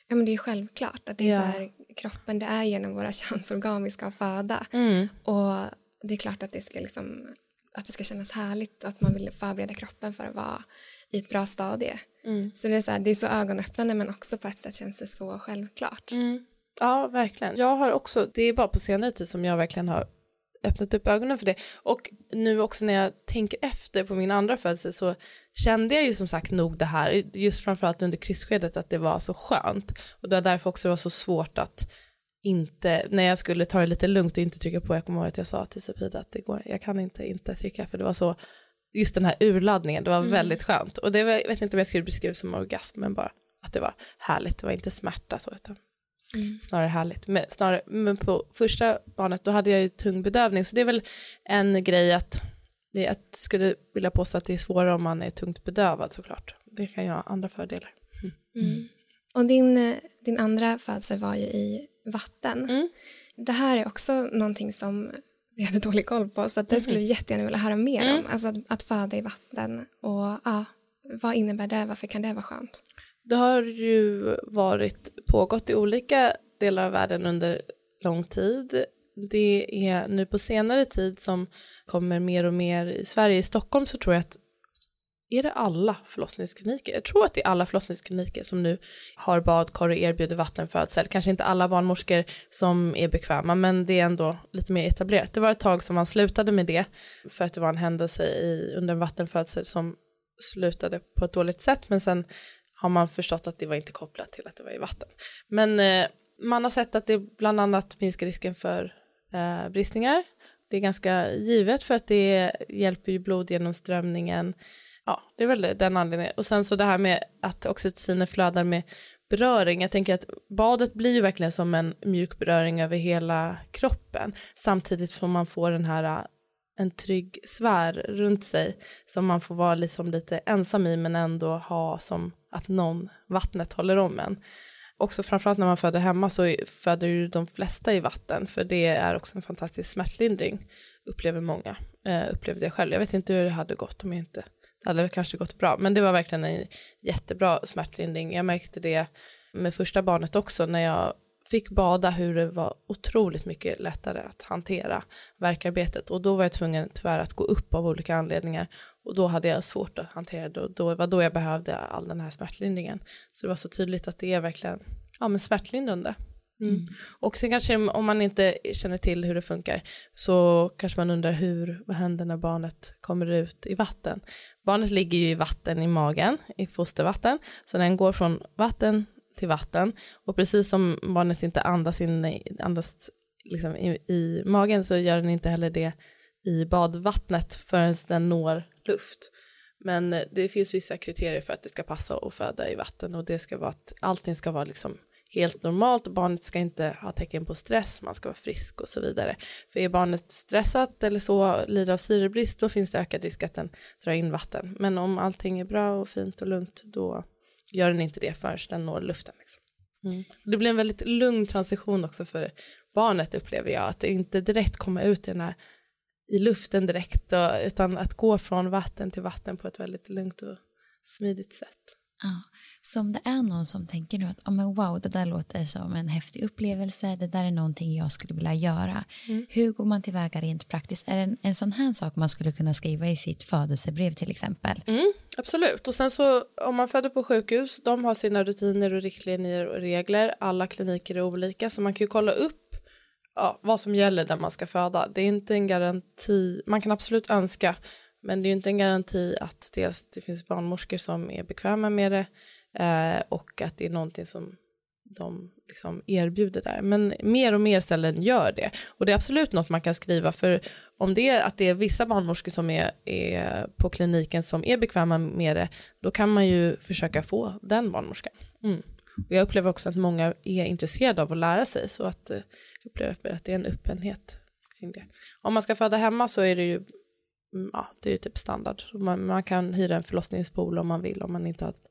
ja men det är självklart att det är ja. så här, kroppen det är genom våra könsorgan vi ska föda. Mm. Och det är klart att det ska liksom att det ska kännas härligt att man vill förbereda kroppen för att vara i ett bra stadie. Mm. Så det är så, här, det är så ögonöppnande men också på ett sätt känns det så självklart. Mm. Ja, verkligen. Jag har också, det är bara på senare tid som jag verkligen har öppnat upp ögonen för det. Och nu också när jag tänker efter på min andra födelse så kände jag ju som sagt nog det här, just framförallt under kryssskedet, att det var så skönt. Och det var därför också det var så svårt att inte, när jag skulle ta det lite lugnt och inte trycka på, jag kommer ihåg att jag sa till Sapida att det går, jag kan inte inte trycka, för det var så, just den här urladdningen, det var mm. väldigt skönt. Och det var, jag vet inte om jag skulle beskriva som orgasm, men bara att det var härligt, det var inte smärta så, utan Mm. Snarare härligt. Men, snarare, men på första barnet då hade jag ju tung bedövning så det är väl en grej att jag skulle vilja påstå att det är svårare om man är tungt bedövad såklart. Det kan ju ha andra fördelar. Mm. Mm. Och din, din andra födsel var ju i vatten. Mm. Det här är också någonting som vi hade dålig koll på så det skulle vi jättegärna vilja höra mer mm. om. Alltså att, att föda i vatten och ja, vad innebär det? Varför kan det vara skönt? Det har ju varit pågått i olika delar av världen under lång tid. Det är nu på senare tid som kommer mer och mer i Sverige. I Stockholm så tror jag att är det alla förlossningskliniker? Jag tror att det är alla förlossningskliniker som nu har badkar och erbjuder vattenfödsel. Kanske inte alla barnmorskor som är bekväma, men det är ändå lite mer etablerat. Det var ett tag som man slutade med det för att det var en händelse i, under en vattenfödsel som slutade på ett dåligt sätt, men sen har man förstått att det var inte kopplat till att det var i vatten. Men eh, man har sett att det bland annat minskar risken för eh, bristningar. Det är ganska givet för att det hjälper ju blodgenomströmningen ja, det är väl den anledningen. Och sen så det här med att oxytociner flödar med beröring. Jag tänker att badet blir ju verkligen som en mjuk beröring över hela kroppen. Samtidigt som man får den här en trygg sfär runt sig som man får vara liksom lite ensam i men ändå ha som att någon, vattnet håller om en. Också framförallt när man föder hemma så föder ju de flesta i vatten för det är också en fantastisk smärtlindring upplever många. eh, upplevde jag själv. Jag vet inte hur det hade gått om jag inte det hade kanske gått bra, men det var verkligen en jättebra smärtlindring. Jag märkte det med första barnet också när jag fick bada hur det var otroligt mycket lättare att hantera verkarbetet och då var jag tvungen tyvärr att gå upp av olika anledningar och då hade jag svårt att hantera det och då var då jag behövde all den här smärtlindringen. Så det var så tydligt att det är verkligen ja, men smärtlindrande. Mm. mm. Och sen kanske om man inte känner till hur det funkar så kanske man undrar hur, vad händer när barnet kommer ut i vatten? Barnet ligger ju i vatten i magen, i fostervatten, så den går från vatten till vatten och precis som barnet inte andas, in, andas liksom i, i magen så gör den inte heller det i badvattnet förrän den når luft. Men eh, det finns vissa kriterier för att det ska passa att föda i vatten och det ska vara att allting ska vara liksom helt normalt. Barnet ska inte ha tecken på stress, man ska vara frisk och så vidare. För är barnet stressat eller så, lider av syrebrist, då finns det ökad risk att den drar in vatten. Men om allting är bra och fint och lugnt, då gör den inte det förrän den når luften. Liksom. Mm. Det blir en väldigt lugn transition också för barnet upplever jag, att det inte direkt komma ut i den här i luften direkt, och, utan att gå från vatten till vatten på ett väldigt lugnt och smidigt sätt. Ja. Så om det är någon som tänker nu att oh, men wow, det där låter som en häftig upplevelse, det där är någonting jag skulle vilja göra. Mm. Hur går man tillväga rent praktiskt? Är det en, en sån här sak man skulle kunna skriva i sitt födelsebrev till exempel? Mm, absolut, och sen så om man föder på sjukhus, de har sina rutiner och riktlinjer och regler. Alla kliniker är olika, så man kan ju kolla upp ja, vad som gäller där man ska föda. Det är inte en garanti, man kan absolut önska men det är ju inte en garanti att dels det finns barnmorskor som är bekväma med det eh, och att det är någonting som de liksom erbjuder där. Men mer och mer ställen gör det. Och det är absolut något man kan skriva för om det är att det är vissa barnmorskor som är, är på kliniken som är bekväma med det, då kan man ju försöka få den barnmorskan. Mm. Och jag upplever också att många är intresserade av att lära sig, så att eh, jag upplever att det är en öppenhet kring det. Om man ska föda hemma så är det ju ja, det är ju typ standard. Man, man, kan hyra en förlossningspool om man vill, om man inte har ett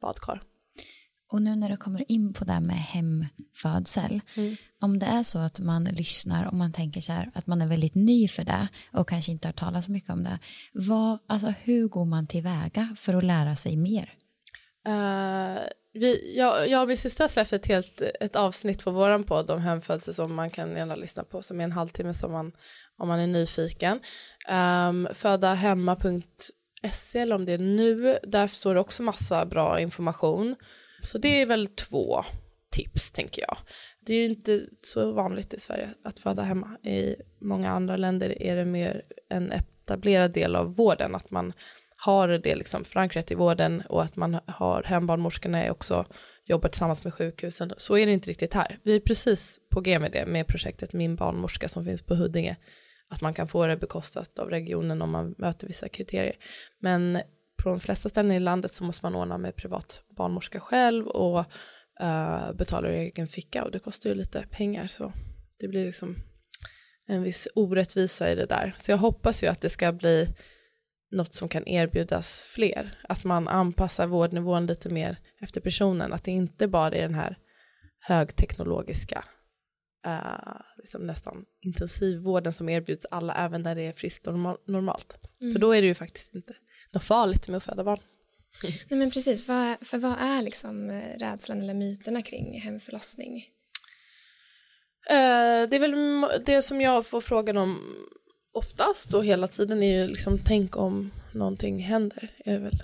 badkar. Och nu när du kommer in på det här med hemfödsel, mm. om det är så att man lyssnar och man tänker så här att man är väldigt ny för det och kanske inte har talat så mycket om det, vad, alltså hur går man tillväga för att lära sig mer? Uh, vi, jag, jag och min syster har släppt ett, helt, ett avsnitt på våran podd om hemfödsel som man kan gärna lyssna på, som är en halvtimme som man, om man är nyfiken. Ehm, um, födahemma.se eller om det är nu, där står det också massa bra information. Så det är väl två tips tänker jag. Det är ju inte så vanligt i Sverige att föda hemma. I många andra länder är det mer en etablerad del av vården, att man har det liksom förankrat i vården och att man har hembarnmorskorna är också jobbar tillsammans med sjukhusen. Så är det inte riktigt här. Vi är precis på G med det med projektet Min barnmorska som finns på Huddinge. Att man kan få det bekostat av regionen om man möter vissa kriterier. Men på de flesta ställen i landet så måste man ordna med privat barnmorska själv och uh, betala ur egen ficka och det kostar ju lite pengar så det blir liksom en viss orättvisa i det där. Så jag hoppas ju att det ska bli något som kan erbjudas fler. Att man anpassar vårdnivån lite mer efter personen. Att det inte bara är den här högteknologiska, uh, liksom nästan intensivvården som erbjuds alla, även där det är friskt och normalt. Mm. För då är det ju faktiskt inte något farligt med att föda barn. Nej men precis, för, för vad är liksom eh, rädslan eller myterna kring hemförlossning? Uh, det är väl det som jag får frågan om oftast och hela tiden är ju liksom tänk om någonting händer. Är väl.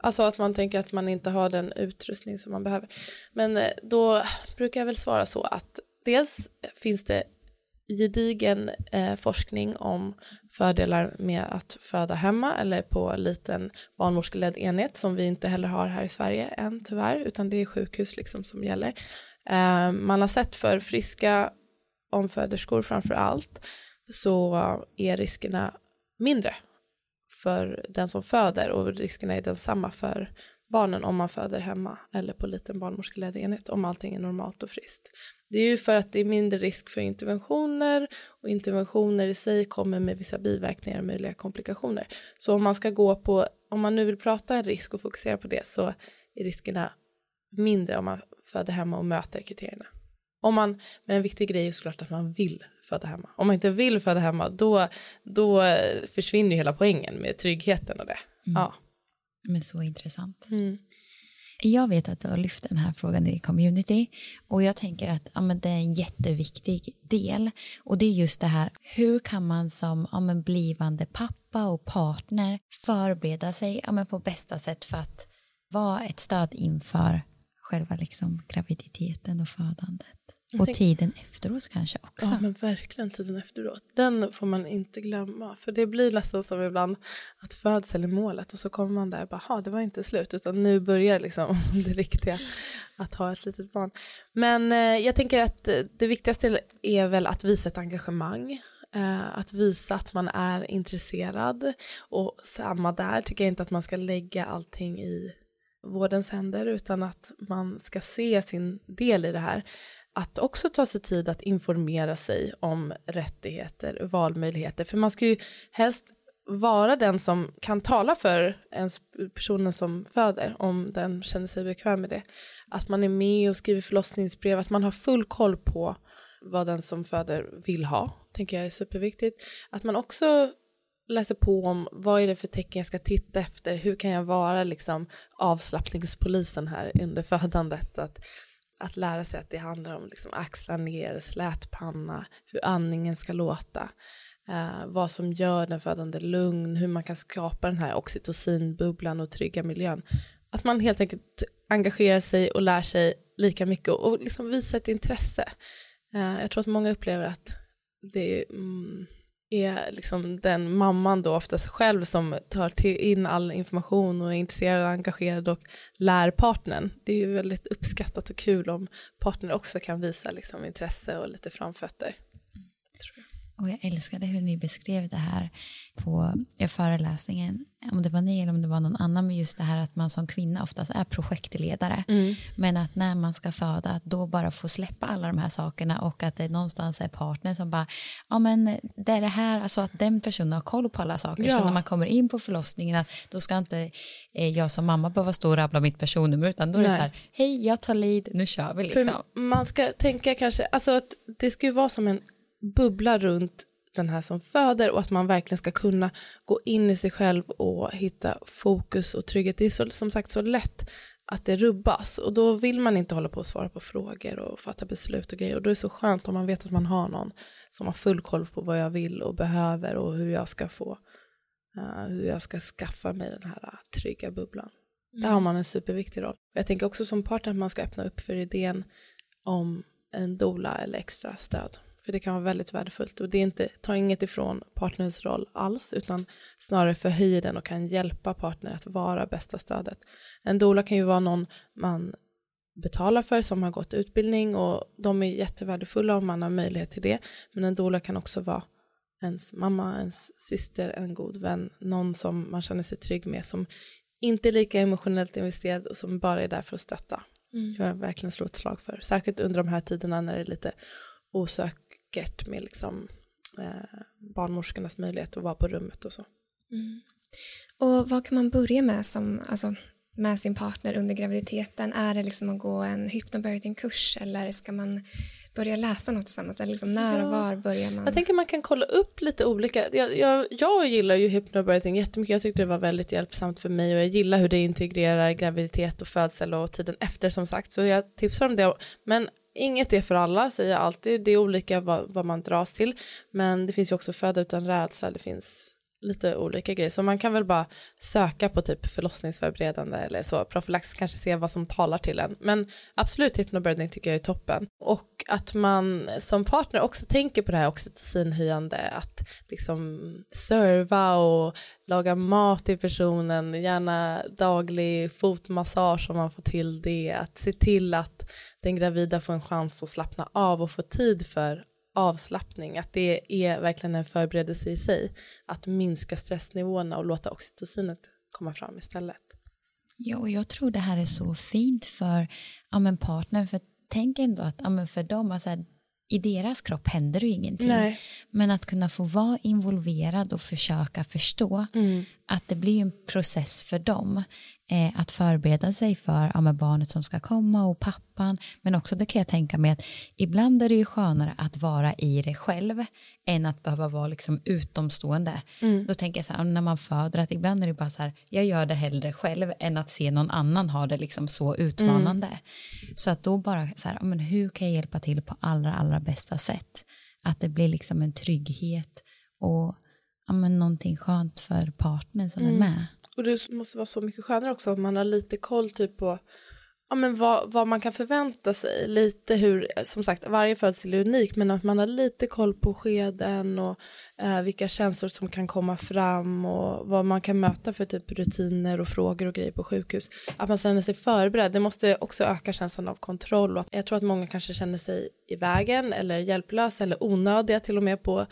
Alltså att man tänker att man inte har den utrustning som man behöver. Men då brukar jag väl svara så att dels finns det gedigen eh, forskning om fördelar med att föda hemma eller på liten barnmorskeledd enhet som vi inte heller har här i Sverige än tyvärr, utan det är sjukhus liksom som gäller. Eh, man har sett för friska omföderskor framför allt så är riskerna mindre för den som föder och riskerna är densamma för barnen om man föder hemma eller på liten barnmorskeledd enhet om allting är normalt och friskt. Det är ju för att det är mindre risk för interventioner och interventioner i sig kommer med vissa biverkningar och möjliga komplikationer. Så om man ska gå på, om man nu vill prata risk och fokusera på det så är riskerna mindre om man föder hemma och möter kriterierna. Om man, men en viktig grej är såklart att man vill föda hemma. Om man inte vill föda hemma då, då försvinner ju hela poängen med tryggheten och det. Mm. Ja. Men så intressant. Mm. Jag vet att du har lyft den här frågan i community och jag tänker att ja, men det är en jätteviktig del och det är just det här hur kan man som ja, men blivande pappa och partner förbereda sig ja, men på bästa sätt för att vara ett stöd inför själva liksom graviditeten och födandet. Och tänk... tiden efteråt kanske också. Ja men verkligen tiden efteråt. Den får man inte glömma. För det blir nästan som ibland att födsel är målet och så kommer man där och bara, det var inte slut utan nu börjar liksom det riktiga att ha ett litet barn. Men eh, jag tänker att det viktigaste är väl att visa ett engagemang. Eh, att visa att man är intresserad och samma där tycker jag inte att man ska lägga allting i vårdens händer utan att man ska se sin del i det här att också ta sig tid att informera sig om rättigheter och valmöjligheter. För man ska ju helst vara den som kan tala för ens personen som föder om den känner sig bekväm med det. Att man är med och skriver förlossningsbrev, att man har full koll på vad den som föder vill ha, tänker jag är superviktigt. Att man också läser på om vad är det för tecken jag ska titta efter, hur kan jag vara liksom avslappningspolisen här under födandet, att att lära sig att det handlar om liksom axlar ner, slät panna, hur andningen ska låta, eh, vad som gör den födande lugn, hur man kan skapa den här oxytocinbubblan och trygga miljön. Att man helt enkelt engagerar sig och lär sig lika mycket och, och liksom visar ett intresse. Eh, jag tror att många upplever att det är mm, är liksom den mamman då oftast själv som tar till in all information och är intresserad och engagerad och lär partnern. Det är ju väldigt uppskattat och kul om partner också kan visa liksom intresse och lite framfötter. Och jag älskade hur ni beskrev det här på föreläsningen, om det var ni eller om det var någon annan, med just det här att man som kvinna oftast är projektledare. Mm. Men att när man ska föda, att då bara få släppa alla de här sakerna och att det någonstans är partner som bara, ja men det är det här, alltså att den personen har koll på alla saker. Ja. Så när man kommer in på förlossningen, att då ska inte eh, jag som mamma behöva stå och rabbla mitt personnummer, utan då är det så här, hej jag tar lead, nu kör vi liksom. För man ska tänka kanske, alltså att det ska ju vara som en bubbla runt den här som föder och att man verkligen ska kunna gå in i sig själv och hitta fokus och trygghet. Det är så, som sagt så lätt att det rubbas och då vill man inte hålla på och svara på frågor och fatta beslut och grejer och då är det så skönt om man vet att man har någon som har full koll på vad jag vill och behöver och hur jag ska få uh, hur jag ska skaffa mig den här uh, trygga bubblan. Mm. Där har man en superviktig roll. Jag tänker också som partner att man ska öppna upp för idén om en dola eller extra stöd för det kan vara väldigt värdefullt och det är inte, tar inget ifrån partners roll alls, utan snarare förhöjer den och kan hjälpa partner att vara bästa stödet. En doula kan ju vara någon man betalar för som har gått utbildning och de är jättevärdefulla om man har möjlighet till det. Men en doula kan också vara ens mamma, ens syster, en god vän, någon som man känner sig trygg med, som inte är lika emotionellt investerad och som bara är där för att stötta. Mm. Jag vill verkligen slå ett slag för, särskilt under de här tiderna när det är lite osäkert vackert med liksom, eh, barnmorskornas möjlighet att vara på rummet och så. Mm. Och vad kan man börja med som, alltså, med sin partner under graviditeten? Är det liksom att gå en hypnobirthing-kurs eller ska man börja läsa något tillsammans? Eller liksom när och var börjar man? Jag tänker man kan kolla upp lite olika. Jag, jag, jag gillar ju hypnobirthing jättemycket. Jag tyckte det var väldigt hjälpsamt för mig och jag gillar hur det integrerar graviditet och födsel och tiden efter som sagt. Så jag tipsar om det. Men inget är för alla säger jag alltid, det är olika vad, vad man dras till, men det finns ju också föda utan rädsla, det finns lite olika grejer. Så man kan väl bara söka på typ förlossningsförberedande eller så, profylax, kanske se vad som talar till en. Men absolut, hypnobirthing tycker jag är toppen. Och att man som partner också tänker på det här oxytocinhöjande, att liksom serva och laga mat till personen, gärna daglig fotmassage om man får till det, att se till att den gravida får en chans att slappna av och få tid för avslappning, att det är verkligen en förberedelse i sig, att minska stressnivåerna och låta oxytocinet komma fram istället. Ja, och jag tror det här är så fint för ja, men partnern, för tänk ändå att ja, men för dem, alltså, i deras kropp händer ju ingenting. Nej. Men att kunna få vara involverad och försöka förstå mm. Att det blir en process för dem eh, att förbereda sig för ja, barnet som ska komma och pappan. Men också det kan jag tänka mig att ibland är det ju skönare att vara i det själv än att behöva vara liksom utomstående. Mm. Då tänker jag så här, när man föder att ibland är det bara så här, jag gör det hellre själv än att se någon annan ha det liksom så utmanande. Mm. Så att då bara så här, men hur kan jag hjälpa till på allra, allra bästa sätt? Att det blir liksom en trygghet och ja, men någonting skönt för partnern som mm. är med. Och det måste vara så mycket skönare också att man har lite koll typ på ja, men vad, vad man kan förvänta sig. Lite hur, som sagt, varje födsel är unik, men att man har lite koll på skeden och eh, vilka känslor som kan komma fram och vad man kan möta för typ rutiner och frågor och grejer på sjukhus. Att man känner sig förberedd, det måste också öka känslan av kontroll. Och jag tror att många kanske känner sig i vägen eller hjälplösa eller onödiga till och med på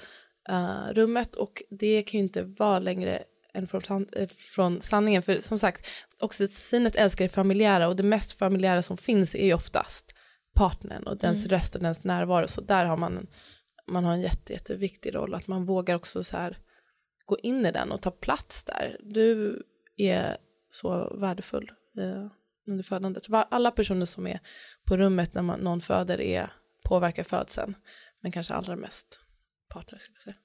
uh, rummet och det kan ju inte vara längre än från, eh, från sanningen. För som sagt, oxytocinet älskar det familjära och det mest familjära som finns är ju oftast partnern och dens mm. röst och dens närvaro. Så där har man, man har en jätte, jätteviktig roll, att man vågar också så här gå in i den och ta plats där. Du är så värdefull eh, under födandet. Alla personer som är på rummet när man, någon föder är, påverkar födseln, men kanske allra mest partner skulle jag säga.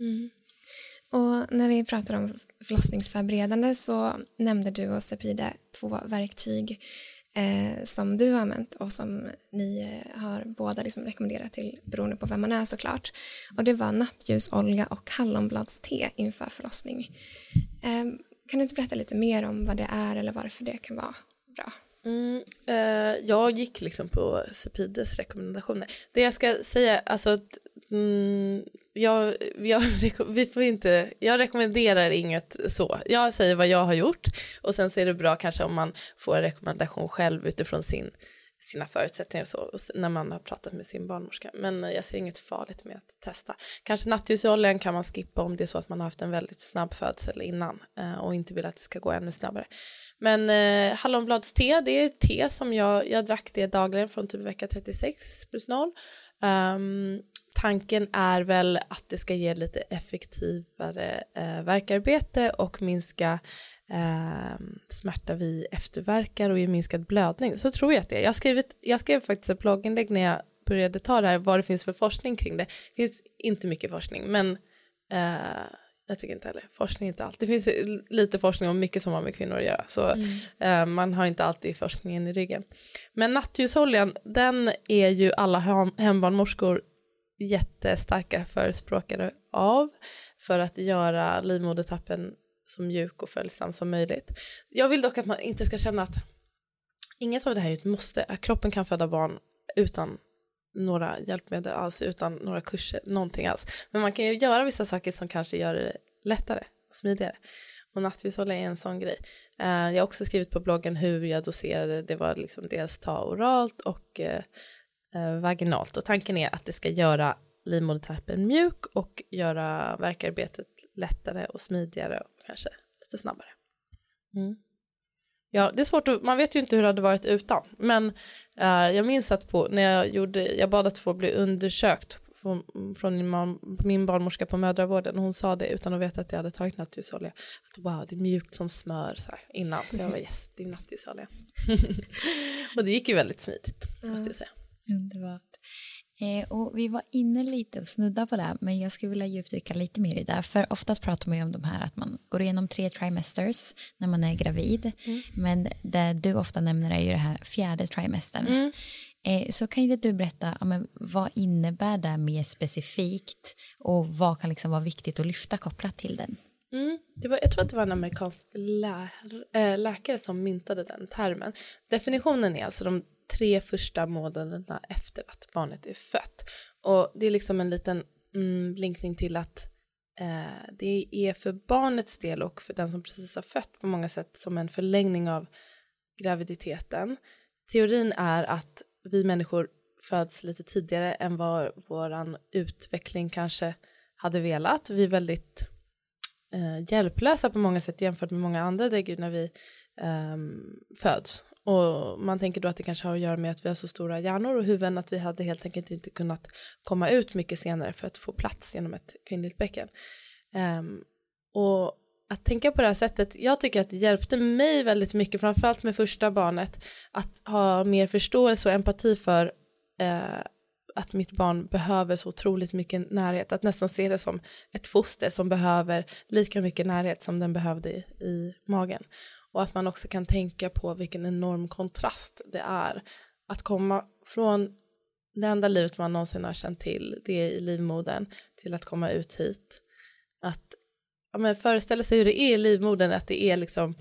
Mm. Och när vi pratar om förlossningsförberedande så nämnde du och Sepide två verktyg eh, som du har använt och som ni eh, har båda liksom rekommenderat till beroende på vem man är såklart. Och det var nattljusolja och hallonbladste inför förlossning. Eh, kan du inte berätta lite mer om vad det är eller varför det kan vara bra? Mm, eh, jag gick liksom på Sepides rekommendationer. Det jag ska säga, alltså mm, jag, jag, vi får inte, jag rekommenderar inget så. Jag säger vad jag har gjort och sen så är det bra kanske om man får en rekommendation själv utifrån sin, sina förutsättningar och så och när man har pratat med sin barnmorska. Men eh, jag ser inget farligt med att testa. Kanske nattljusoljan kan man skippa om det är så att man har haft en väldigt snabb födsel innan eh, och inte vill att det ska gå ännu snabbare. Men eh, hallonbladste, det är te som jag, jag drack det dagligen från typ vecka 36 plus 0. Um, ehm, tanken är väl att det ska ge lite effektivare eh, verkarbete och minska eh, smärta vid efterverkar och ge minskad blödning. Så tror jag att det är. Jag, skrivit, jag skrev faktiskt ett blogginlägg när jag började ta det här, vad det finns för forskning kring det. Det finns inte mycket forskning, men eh, jag tycker inte heller, forskning är inte allt. Det finns lite forskning om mycket som har med kvinnor att göra, så mm. eh, man har inte alltid forskningen i ryggen. Men nattljusoljan, den är ju alla hem hembarnmorskor jättestarka förespråkare av för att göra livmodertappen så mjuk och följsam som möjligt. Jag vill dock att man inte ska känna att inget av det här är ett måste. Kroppen kan föda barn utan några hjälpmedel alls, utan några kurser, någonting alls. Men man kan ju göra vissa saker som kanske gör det lättare, smidigare. Och nattljushålla är en sån grej. Eh, jag har också skrivit på bloggen hur jag doserade, det var liksom dels ta oralt och eh, vaginalt. Och tanken är att det ska göra livmodertappen mjuk och göra verkarbetet lättare och smidigare och kanske lite snabbare. Mm. Ja, det är svårt att, man vet ju inte hur det hade varit utan, men uh, jag minns att på, när jag gjorde, jag bad att få bli undersökt från, från min, barnmorska på mödravården, hon sa det utan att veta att jag hade tagit nattljusolja, att wow, det är mjukt som smör så här, innan, så jag var yes, det är nattljusolja. och det gick ju väldigt smidigt, måste jag säga. Underbart. Eh, och vi var inne lite och snudda på det, men jag skulle vilja djupdyka lite mer i det. För oftast pratar man ju om de här att man går igenom tre trimesters när man är gravid. Mm. Men det du ofta nämner är ju det här fjärde trimestern. Mm. Eh, så kan inte du berätta, ja, men vad innebär det mer specifikt och vad kan liksom vara viktigt att lyfta kopplat till den? Mm, det var, jag tror att det var en amerikansk lä äh, läkare som myntade den termen. Definitionen är alltså de tre första månaderna efter att barnet är fött. Och det är liksom en liten mm, blinkning till att eh, det är för barnets del och för den som precis har fött på många sätt som en förlängning av graviditeten. Teorin är att vi människor föds lite tidigare än vad vår utveckling kanske hade velat. Vi är väldigt eh, hjälplösa på många sätt jämfört med många andra däggdjur när vi eh, föds. Och man tänker då att det kanske har att göra med att vi har så stora hjärnor och huvuden att vi hade helt enkelt inte kunnat komma ut mycket senare för att få plats genom ett kvinnligt bäcken. Um, och att tänka på det här sättet, jag tycker att det hjälpte mig väldigt mycket, framförallt med första barnet, att ha mer förståelse och empati för eh, att mitt barn behöver så otroligt mycket närhet, att nästan se det som ett foster som behöver lika mycket närhet som den behövde i, i magen. Och att man också kan tänka på vilken enorm kontrast det är att komma från det enda livet man någonsin har känt till, det är i livmodern, till att komma ut hit. Att ja, men föreställa sig hur det är i livmodern, att det är liksom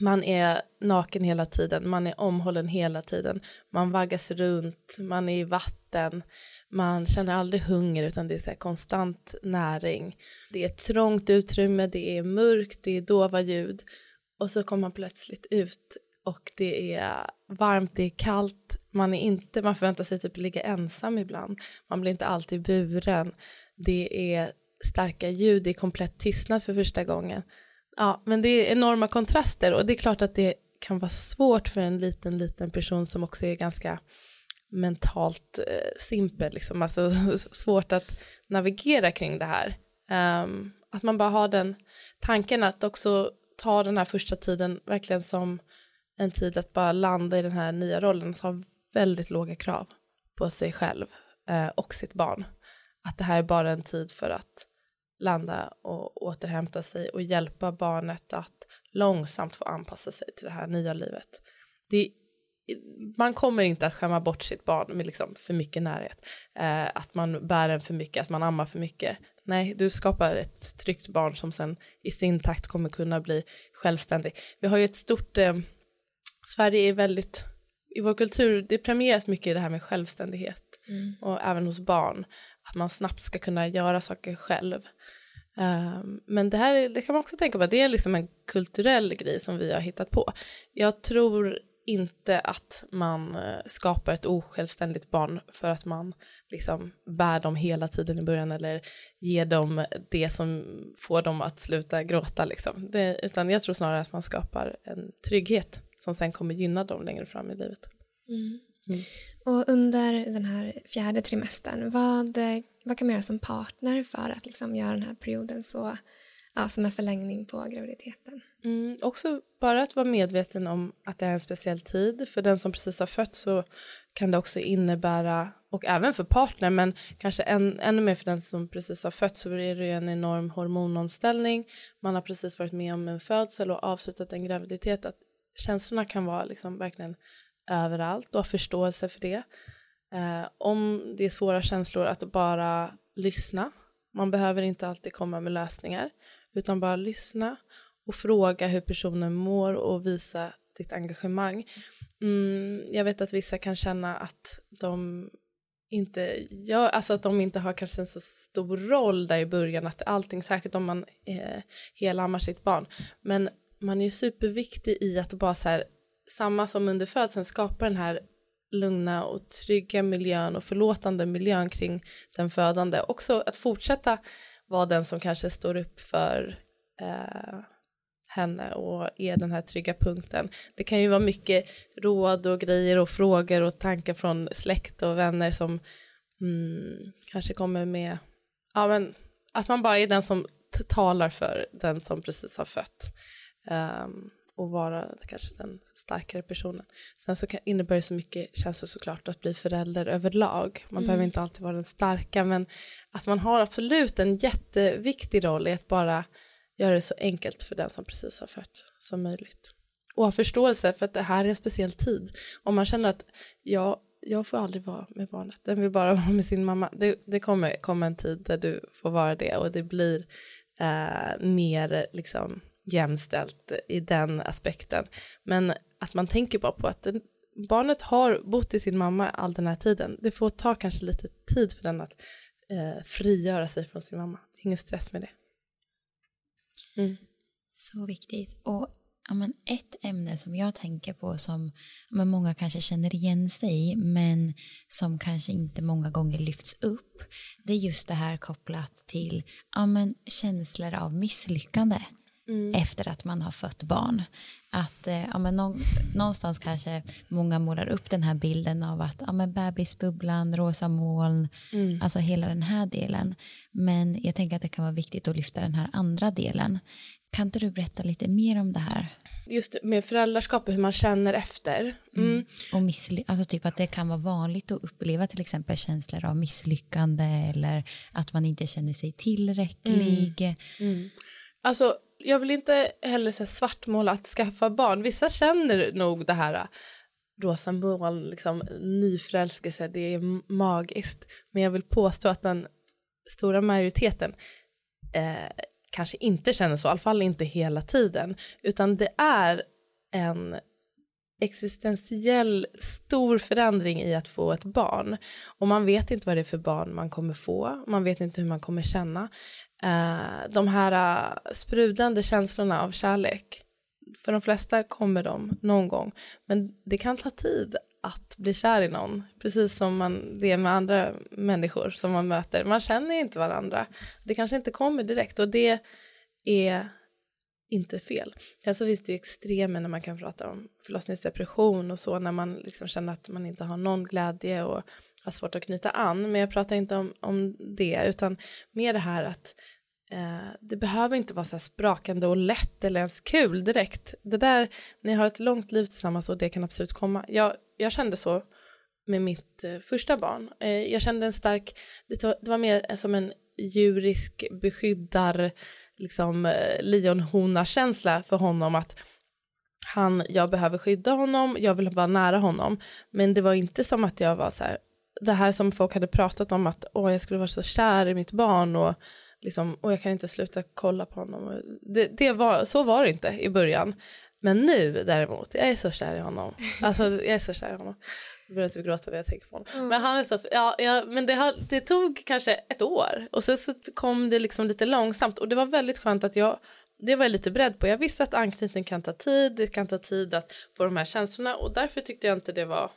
man är naken hela tiden, man är omhållen hela tiden, man vaggas runt, man är i vatten, man känner aldrig hunger utan det är så konstant näring. Det är ett trångt utrymme, det är mörkt, det är dova ljud och så kommer man plötsligt ut och det är varmt, det är kallt, man är inte, man förväntar sig typ ligga ensam ibland, man blir inte alltid buren, det är starka ljud, det är komplett tystnad för första gången. Ja, men det är enorma kontraster och det är klart att det kan vara svårt för en liten, liten person som också är ganska mentalt eh, simpel, liksom. alltså svårt att navigera kring det här. Um, att man bara har den tanken att också ta den här första tiden verkligen som en tid att bara landa i den här nya rollen, att ha väldigt låga krav på sig själv eh, och sitt barn. Att det här är bara en tid för att landa och återhämta sig och hjälpa barnet att långsamt få anpassa sig till det här nya livet. Det, man kommer inte att skämma bort sitt barn med liksom för mycket närhet, eh, att man bär en för mycket, att man ammar för mycket. Nej, du skapar ett tryggt barn som sen i sin takt kommer kunna bli självständig. Vi har ju ett stort, eh, Sverige är väldigt, i vår kultur, det premieras mycket i det här med självständighet mm. och även hos barn, att man snabbt ska kunna göra saker själv. Um, men det här det kan man också tänka på, det är liksom en kulturell grej som vi har hittat på. Jag tror inte att man uh, skapar ett osjälvständigt barn för att man liksom bär dem hela tiden i början eller ger dem det som får dem att sluta gråta liksom. Det, utan jag tror snarare att man skapar en trygghet som sen kommer gynna dem längre fram i livet. Mm. Mm. Och under den här fjärde trimestern, vad, vad kan man göra som partner för att liksom göra den här perioden så, ja, som en förlängning på graviditeten? Mm, också bara att vara medveten om att det är en speciell tid. För den som precis har fött så kan det också innebära, och även för partner, men kanske än, ännu mer för den som precis har fött så är det ju en enorm hormonomställning. Man har precis varit med om en födsel och avslutat en graviditet. Att känslorna kan vara liksom verkligen överallt och ha förståelse för det. Eh, om det är svåra känslor, att bara lyssna. Man behöver inte alltid komma med lösningar, utan bara lyssna och fråga hur personen mår och visa ditt engagemang. Mm, jag vet att vissa kan känna att de inte gör, alltså att de inte har kanske en så stor roll där i början, att allting, särskilt om man eh, helammar sitt barn, men man är ju superviktig i att bara så här, samma som under födseln, skapa den här lugna och trygga miljön och förlåtande miljön kring den födande. Också att fortsätta vara den som kanske står upp för eh, henne och är den här trygga punkten. Det kan ju vara mycket råd och grejer och frågor och tankar från släkt och vänner som mm, kanske kommer med, ja men att man bara är den som talar för den som precis har fött. Um, och vara kanske den starkare personen. Sen så kan, innebär det så mycket känslor såklart att bli förälder överlag. Man mm. behöver inte alltid vara den starka men att man har absolut en jätteviktig roll i att bara göra det så enkelt för den som precis har fött som möjligt. Och ha förståelse för att det här är en speciell tid. Om man känner att jag jag får aldrig vara med barnet, den vill bara vara med sin mamma. Det, det kommer komma en tid där du får vara det och det blir eh, mer liksom jämställt i den aspekten. Men att man tänker bara på att den, barnet har bott i sin mamma all den här tiden. Det får ta kanske lite tid för den att eh, frigöra sig från sin mamma. Ingen stress med det. Mm. Så viktigt. Och ja, men ett ämne som jag tänker på som ja, många kanske känner igen sig i men som kanske inte många gånger lyfts upp det är just det här kopplat till ja, men känslor av misslyckande mm. efter att man har fött barn. Att eh, ja, men någonstans kanske många målar upp den här bilden av att ja, men bebisbubblan, rosa moln, mm. alltså hela den här delen. Men jag tänker att det kan vara viktigt att lyfta den här andra delen. Kan inte du berätta lite mer om det här? Just med föräldraskap och hur man känner efter. Mm. Mm. Och missly- alltså typ att det kan vara vanligt att uppleva till exempel känslor av misslyckande eller att man inte känner sig tillräcklig. Mm. mm. Alltså jag vill inte heller så svartmåla att skaffa barn. Vissa känner nog det här äh, rosa moln, liksom nyförälskelse, det är magiskt. Men jag vill påstå att den stora majoriteten eh, kanske inte känner så, i alla fall inte hela tiden, utan det är en existentiell stor förändring i att få ett barn. Och man vet inte vad det är för barn man kommer få, man vet inte hur man kommer känna. Uh, de här uh, sprudlande känslorna av kärlek, för de flesta kommer de någon gång, men det kan ta tid att bli kär i någon, precis som man det är med andra människor som man möter. Man känner inte varandra, det kanske inte kommer direkt och det är inte fel. Sen så finns det ju extremer när man kan prata om förlossningsdepression och så när man liksom känner att man inte har någon glädje och har svårt att knyta an. Men jag pratar inte om, om det utan mer det här att eh, det behöver inte vara så här sprakande och lätt eller ens kul direkt. Det där, ni har ett långt liv tillsammans och det kan absolut komma. Jag, jag kände så med mitt eh, första barn. Eh, jag kände en stark, det var, det var mer som en djurisk beskyddar liksom eh, lejonhona-känsla för honom att han, jag behöver skydda honom, jag vill vara nära honom. Men det var inte som att jag var så här, det här som folk hade pratat om att åh, jag skulle vara så kär i mitt barn och liksom, och jag kan inte sluta kolla på honom. Det, det var, så var det inte i början. Men nu däremot, jag är så kär i honom. Alltså jag är så kär i honom. Jag börjar typ gråta när jag tänker på honom. Mm. Men han är så, ja, ja men det, har, det tog kanske ett år och så, så kom det liksom lite långsamt och det var väldigt skönt att jag det var jag lite beredd på. Jag visste att anknytning kan ta tid, det kan ta tid att få de här känslorna och därför tyckte jag inte det var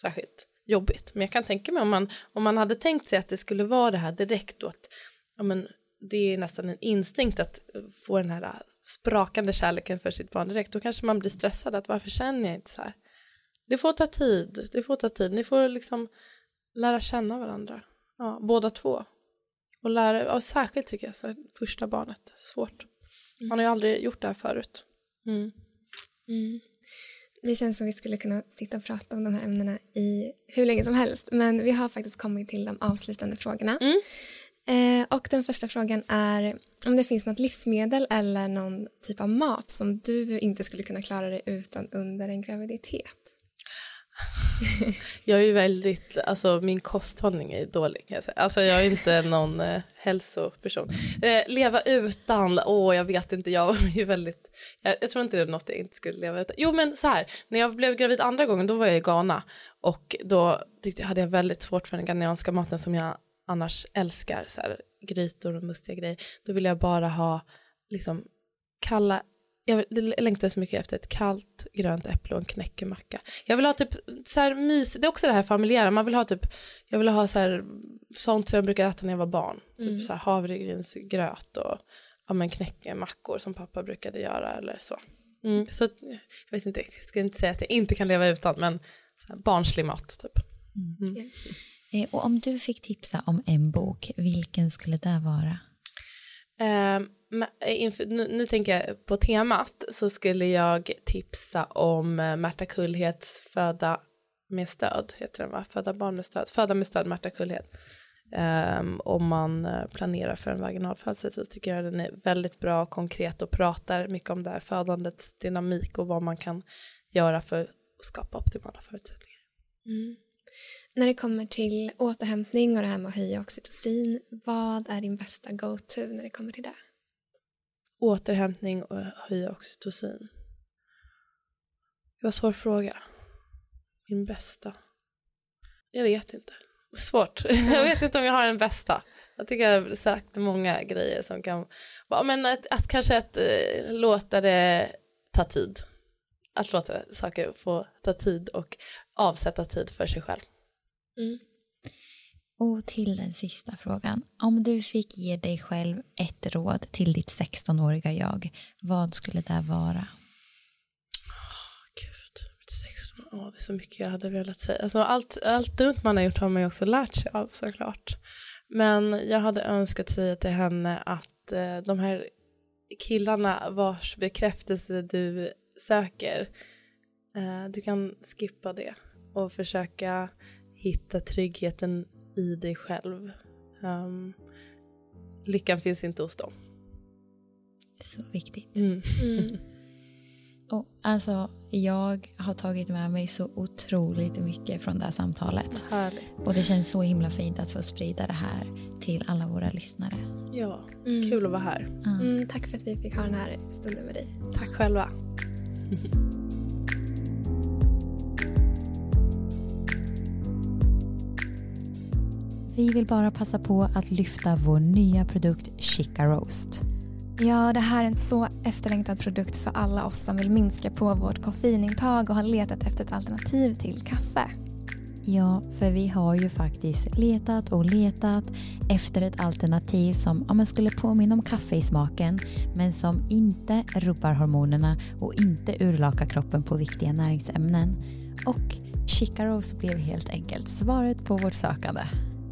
särskilt jobbigt. Men jag kan tänka mig om man, om man hade tänkt sig att det skulle vara det här direkt och att ja, men, det är nästan en instinkt att få den här sprakande kärleken för sitt barn direkt, då kanske man blir stressad att varför känner jag inte så här? Det får ta tid, det får ta tid. Ni får liksom lära känna varandra, ja, båda två. Och lära, och särskilt tycker jag, så första barnet, svårt. Man har ju aldrig gjort det här förut. Mm. Mm. Det känns som vi skulle kunna sitta och prata om de här ämnena i hur länge som helst. Men vi har faktiskt kommit till de avslutande frågorna. Mm. Eh, och den första frågan är om det finns något livsmedel eller någon typ av mat som du inte skulle kunna klara dig utan under en graviditet jag är ju väldigt, alltså min kosthållning är dålig kan jag säga. Alltså jag är inte någon eh, hälsoperson. Eh, leva utan, åh jag vet inte, jag är ju väldigt, jag, jag, tror inte det är något jag inte skulle leva utan. Jo men så här, när jag blev gravid andra gången då var jag i Ghana och då tyckte jag, hade jag väldigt svårt för den ghanesianska maten som jag annars älskar, så här, grytor och mustiga grejer. Då ville jag bara ha liksom kalla jag längtar så mycket efter ett kallt grönt äpple och en knäckemacka. Jag vill ha typ så här mys, det är också det här familjära, man vill ha typ, jag vill ha så här, sånt som jag brukade äta när jag var barn. Typ mm. Typ så här havregrynsgröt och ja men knäckemackor som pappa brukade göra eller så. Mm. Så jag vet inte, jag ska inte säga att jag inte kan leva utan, men barnslig mat typ. Mm. Mm. Eh, och om du fick tipsa om en bok, vilken skulle det vara? Uh, Eh, inför, nu, nu, tänker jag på temat så skulle jag tipsa om eh, Märta Kullhets Föda med stöd, heter den va? Föda barn med stöd, Föda med stöd Märta Kullhed. Um, ehm, om man eh, planerar för en vaginalfödsel så tycker jag den är väldigt bra och konkret och pratar mycket om det här födandets dynamik och vad man kan göra för att skapa optimala förutsättningar. Mm. När det kommer till återhämtning och det här med att höja oxytocin, vad är din bästa go-to när det kommer till det? Återhämtning och höja oxytocin. Det var en svår fråga. Min bästa? Jag vet inte. Svårt. Jag vet inte om jag har den bästa. Jag tycker jag har sagt många grejer som kan vara, men att, att kanske att äh, låta det ta tid. Att låta saker få ta tid och avsätta tid för sig själv. Mm. Och till den sista frågan. Om du fick ge dig själv ett råd till ditt 16-åriga jag, vad skulle det vara? oh, det är så mycket jag hade velat säga. Alltså, allt, allt dumt man har gjort har man ju också lärt sig av såklart. Men jag hade önskat säga till henne att eh, de här killarna vars bekräftelse du söker, eh, du kan skippa det och försöka hitta tryggheten i dig själv. Um, lyckan finns inte hos dem. Så viktigt. Mm. Mm. Och alltså, jag har tagit med mig så otroligt mycket från det här samtalet. Härligt. Och det känns så himla fint att få sprida det här till alla våra lyssnare. Ja, mm. kul att vara här. Mm, tack för att vi fick ha den här stunden med dig. Tack själva. Vi vill bara passa på att lyfta vår nya produkt Chica Roast. Ja, det här är en så efterlängtad produkt för alla oss som vill minska på vårt koffeinintag och har letat efter ett alternativ till kaffe. Ja, för vi har ju faktiskt letat och letat efter ett alternativ som ja, skulle påminna om kaffe i smaken men som inte rubbar hormonerna och inte urlakar kroppen på viktiga näringsämnen. Och Chica Rose blev helt enkelt svaret på vårt sökande.